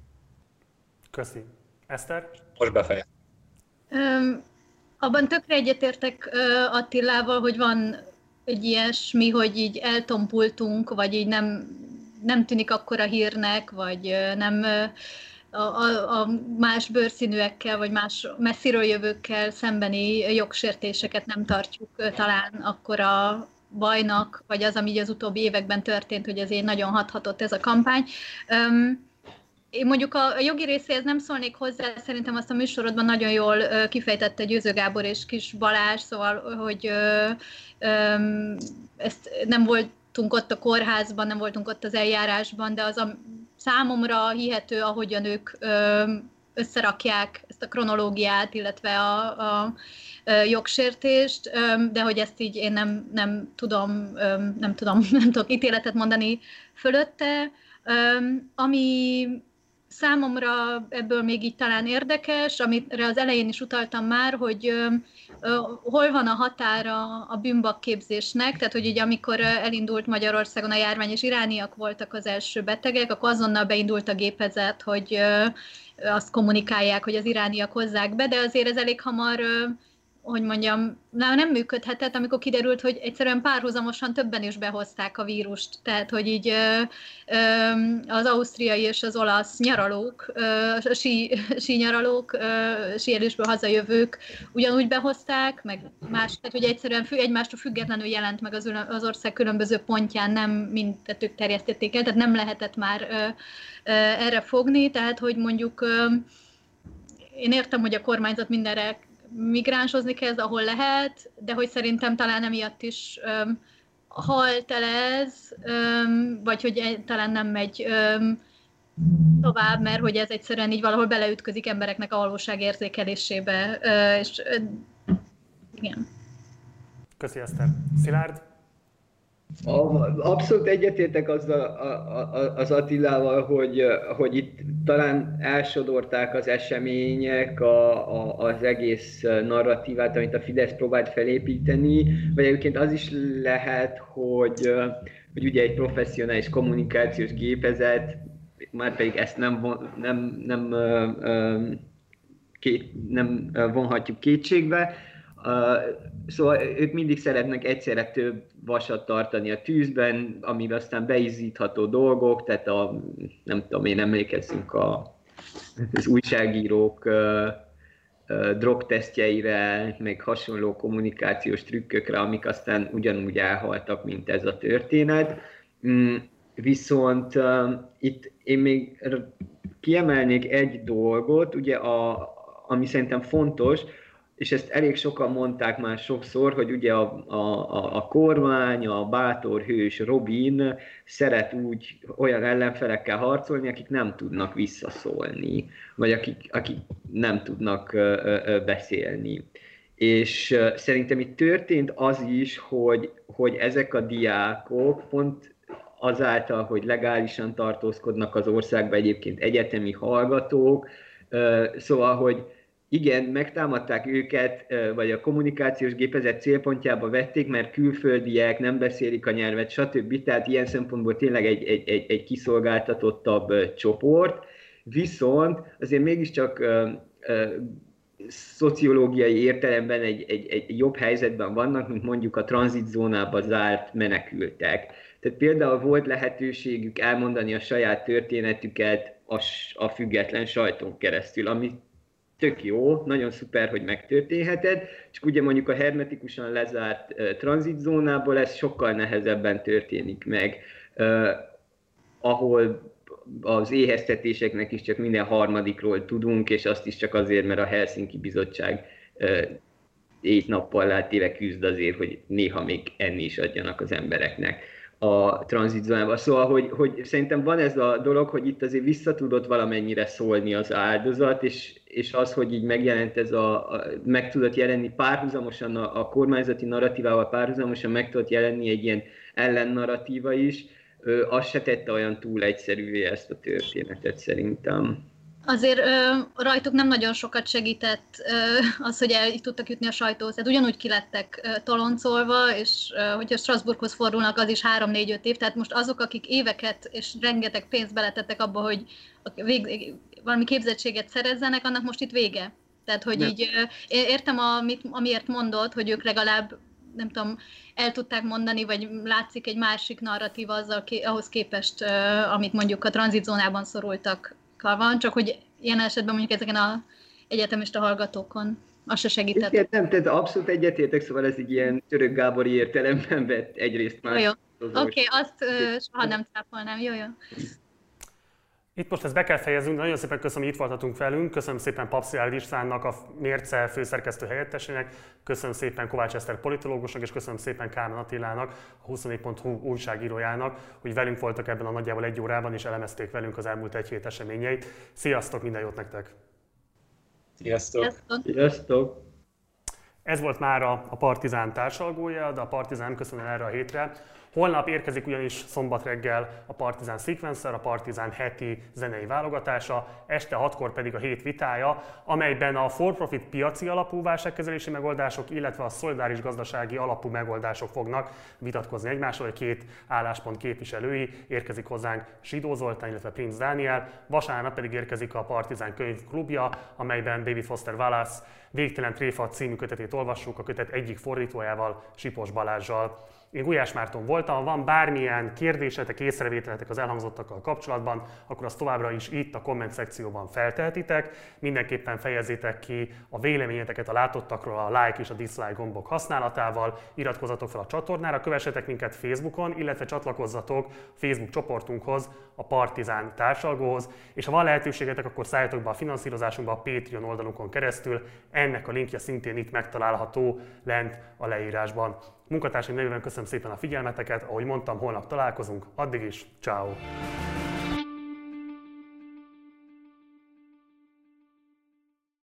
Köszi. Eszter? Most befejezem. Um, abban tökre egyetértek uh, Attilával, hogy van egy ilyesmi, hogy így eltompultunk, vagy így nem, nem tűnik akkora hírnek, vagy uh, nem uh, a, a, a más bőrszínűekkel, vagy más messziről jövőkkel szembeni jogsértéseket nem tartjuk talán akkora bajnak, vagy az, ami az utóbbi években történt, hogy ezért nagyon hathatott ez a kampány. Um, én mondjuk a jogi részéhez nem szólnék hozzá, szerintem azt a műsorodban nagyon jól kifejtette Győző Gábor és Kis Balázs, szóval, hogy ezt nem voltunk ott a kórházban, nem voltunk ott az eljárásban, de az a számomra hihető, ahogyan ők összerakják ezt a kronológiát, illetve a, a jogsértést, de hogy ezt így én nem, nem tudom, nem tudom, nem tudok ítéletet mondani fölötte. Ami számomra ebből még így talán érdekes, amire az elején is utaltam már, hogy hol van a határa a bűnbakképzésnek, tehát hogy ugye amikor elindult Magyarországon a járvány, és irániak voltak az első betegek, akkor azonnal beindult a gépezet, hogy azt kommunikálják, hogy az irániak hozzák be, de azért ez elég hamar hogy mondjam, nem működhetett, amikor kiderült, hogy egyszerűen párhuzamosan többen is behozták a vírust. Tehát, hogy így az ausztriai és az olasz nyaralók, sí, sí nyaralók, síelésből hazajövők ugyanúgy behozták, meg más, tehát hogy egyszerűen egymástól függetlenül jelent meg az, az ország különböző pontján, nem mindetük terjesztették el, tehát nem lehetett már erre fogni, tehát hogy mondjuk én értem, hogy a kormányzat mindenre migránsozni kezd, ahol lehet, de hogy szerintem talán emiatt is um, halt el ez, um, vagy hogy talán nem megy um, tovább, mert hogy ez egyszerűen így valahol beleütközik embereknek a valóság érzékelésébe, uh, és uh, igen. Köszi, Eszter. Szilárd? Abszolút egyetértek azzal, az Attilával, hogy, hogy itt talán elsodorták az események a, a, az egész narratívát, amit a Fidesz próbált felépíteni, vagy egyébként az is lehet, hogy, hogy ugye egy professzionális kommunikációs gépezet, már pedig ezt nem, nem, nem, nem, nem vonhatjuk kétségbe, Szóval ők mindig szeretnek egyszerre több vasat tartani a tűzben, amiben aztán beizítható dolgok, tehát a, nem tudom én, emlékezzünk a, az újságírók drogtesztjeire, meg hasonló kommunikációs trükkökre, amik aztán ugyanúgy elhaltak, mint ez a történet. Mm, viszont itt én még kiemelnék egy dolgot, ugye a, ami szerintem fontos, és ezt elég sokan mondták már sokszor, hogy ugye a, a, a kormány, a bátor hős Robin szeret úgy olyan ellenfelekkel harcolni, akik nem tudnak visszaszólni, vagy akik, akik nem tudnak ö, ö, beszélni. És szerintem itt történt az is, hogy, hogy ezek a diákok pont azáltal, hogy legálisan tartózkodnak az országban egyébként egyetemi hallgatók, szóval, hogy igen, megtámadták őket, vagy a kommunikációs gépezet célpontjába vették, mert külföldiek nem beszélik a nyelvet, stb. Tehát ilyen szempontból tényleg egy, egy, egy, egy kiszolgáltatottabb csoport. Viszont azért mégiscsak szociológiai értelemben egy, egy, egy jobb helyzetben vannak, mint mondjuk a tranzitzónába zárt menekültek. Tehát például volt lehetőségük elmondani a saját történetüket a, a független sajton keresztül, amit tök jó, nagyon szuper, hogy megtörténheted, csak ugye mondjuk a hermetikusan lezárt uh, tranzitzónából ez sokkal nehezebben történik meg, uh, ahol az éheztetéseknek is csak minden harmadikról tudunk, és azt is csak azért, mert a Helsinki Bizottság uh, ét nappal látéve küzd azért, hogy néha még enni is adjanak az embereknek a tranzitzónában. Szóval, hogy, hogy szerintem van ez a dolog, hogy itt azért visszatudott valamennyire szólni az áldozat, és, és az, hogy így megjelent ez a, a meg tudott jelenni párhuzamosan a, a kormányzati narratívával párhuzamosan meg tudott jelenni egy ilyen ellennarratíva is, ö, az se tette olyan túl egyszerűvé ezt a történetet szerintem. Azért ö, rajtuk nem nagyon sokat segített ö, az, hogy el tudtak jutni a sajtóhoz. Tehát ugyanúgy kilettek ö, toloncolva, és ö, hogyha Strasbourghoz fordulnak, az is 3-4-5 év. Tehát most azok, akik éveket és rengeteg pénzt beletettek abba, hogy vég, valami képzettséget szerezzenek, annak most itt vége. Tehát, hogy nem. így értem, amit, amiért mondod, hogy ők legalább nem tudom, el tudták mondani, vagy látszik egy másik narratíva azzal, ahhoz képest, amit mondjuk a tranzitzónában szorultak van, csak hogy ilyen esetben mondjuk ezeken a egyetemista hallgatókon az se segített. Igen, nem, tehát abszolút egyetértek, szóval ez egy ilyen török Gábori értelemben vett egyrészt más. Jó. Oké, okay, azt uh, soha nem cáfolnám, jó, jó. Itt most ezt be kell fejeznünk, nagyon szépen köszönöm, hogy itt voltatunk velünk, köszönöm szépen Papszilárd Istvánnak, a Mérce főszerkesztő helyettesének, köszönöm szépen Kovács Eszter politológusnak, és köszönöm szépen Kálmán Attilának, a 24.hu újságírójának, hogy velünk voltak ebben a nagyjából egy órában, és elemezték velünk az elmúlt egy hét eseményeit. Sziasztok, minden jót nektek! Sziasztok! Sziasztok! Ez volt már a, a Partizán társalgója, de a Partizán köszönöm erre a hétre Holnap érkezik ugyanis szombat reggel a Partizán Sequencer, a Partizán heti zenei válogatása, este 6-kor pedig a hét vitája, amelyben a for-profit piaci alapú válságkezelési megoldások, illetve a szolidáris gazdasági alapú megoldások fognak vitatkozni egymással, két álláspont képviselői érkezik hozzánk Sidó Zoltán, illetve Prince Dániel, vasárnap pedig érkezik a Partizán könyvklubja, amelyben David Foster Wallace Végtelen Tréfa című kötetét olvassuk, a kötet egyik fordítójával, Sipos Balázsjal. Én Gulyás Márton voltam, van bármilyen kérdésetek, észrevételetek az elhangzottakkal kapcsolatban, akkor azt továbbra is itt a komment szekcióban felteltitek. Mindenképpen fejezzétek ki a véleményeteket a látottakról a like és a dislike gombok használatával, iratkozzatok fel a csatornára, kövessetek minket Facebookon, illetve csatlakozzatok Facebook csoportunkhoz, a Partizán társalgóhoz, és ha van lehetőségetek, akkor szálljatok be a finanszírozásunkba a Patreon oldalunkon keresztül, ennek a linkje szintén itt megtalálható lent a leírásban. Munkatársaim nevében köszönöm szépen a figyelmeteket, ahogy mondtam, holnap találkozunk, addig is, ciao.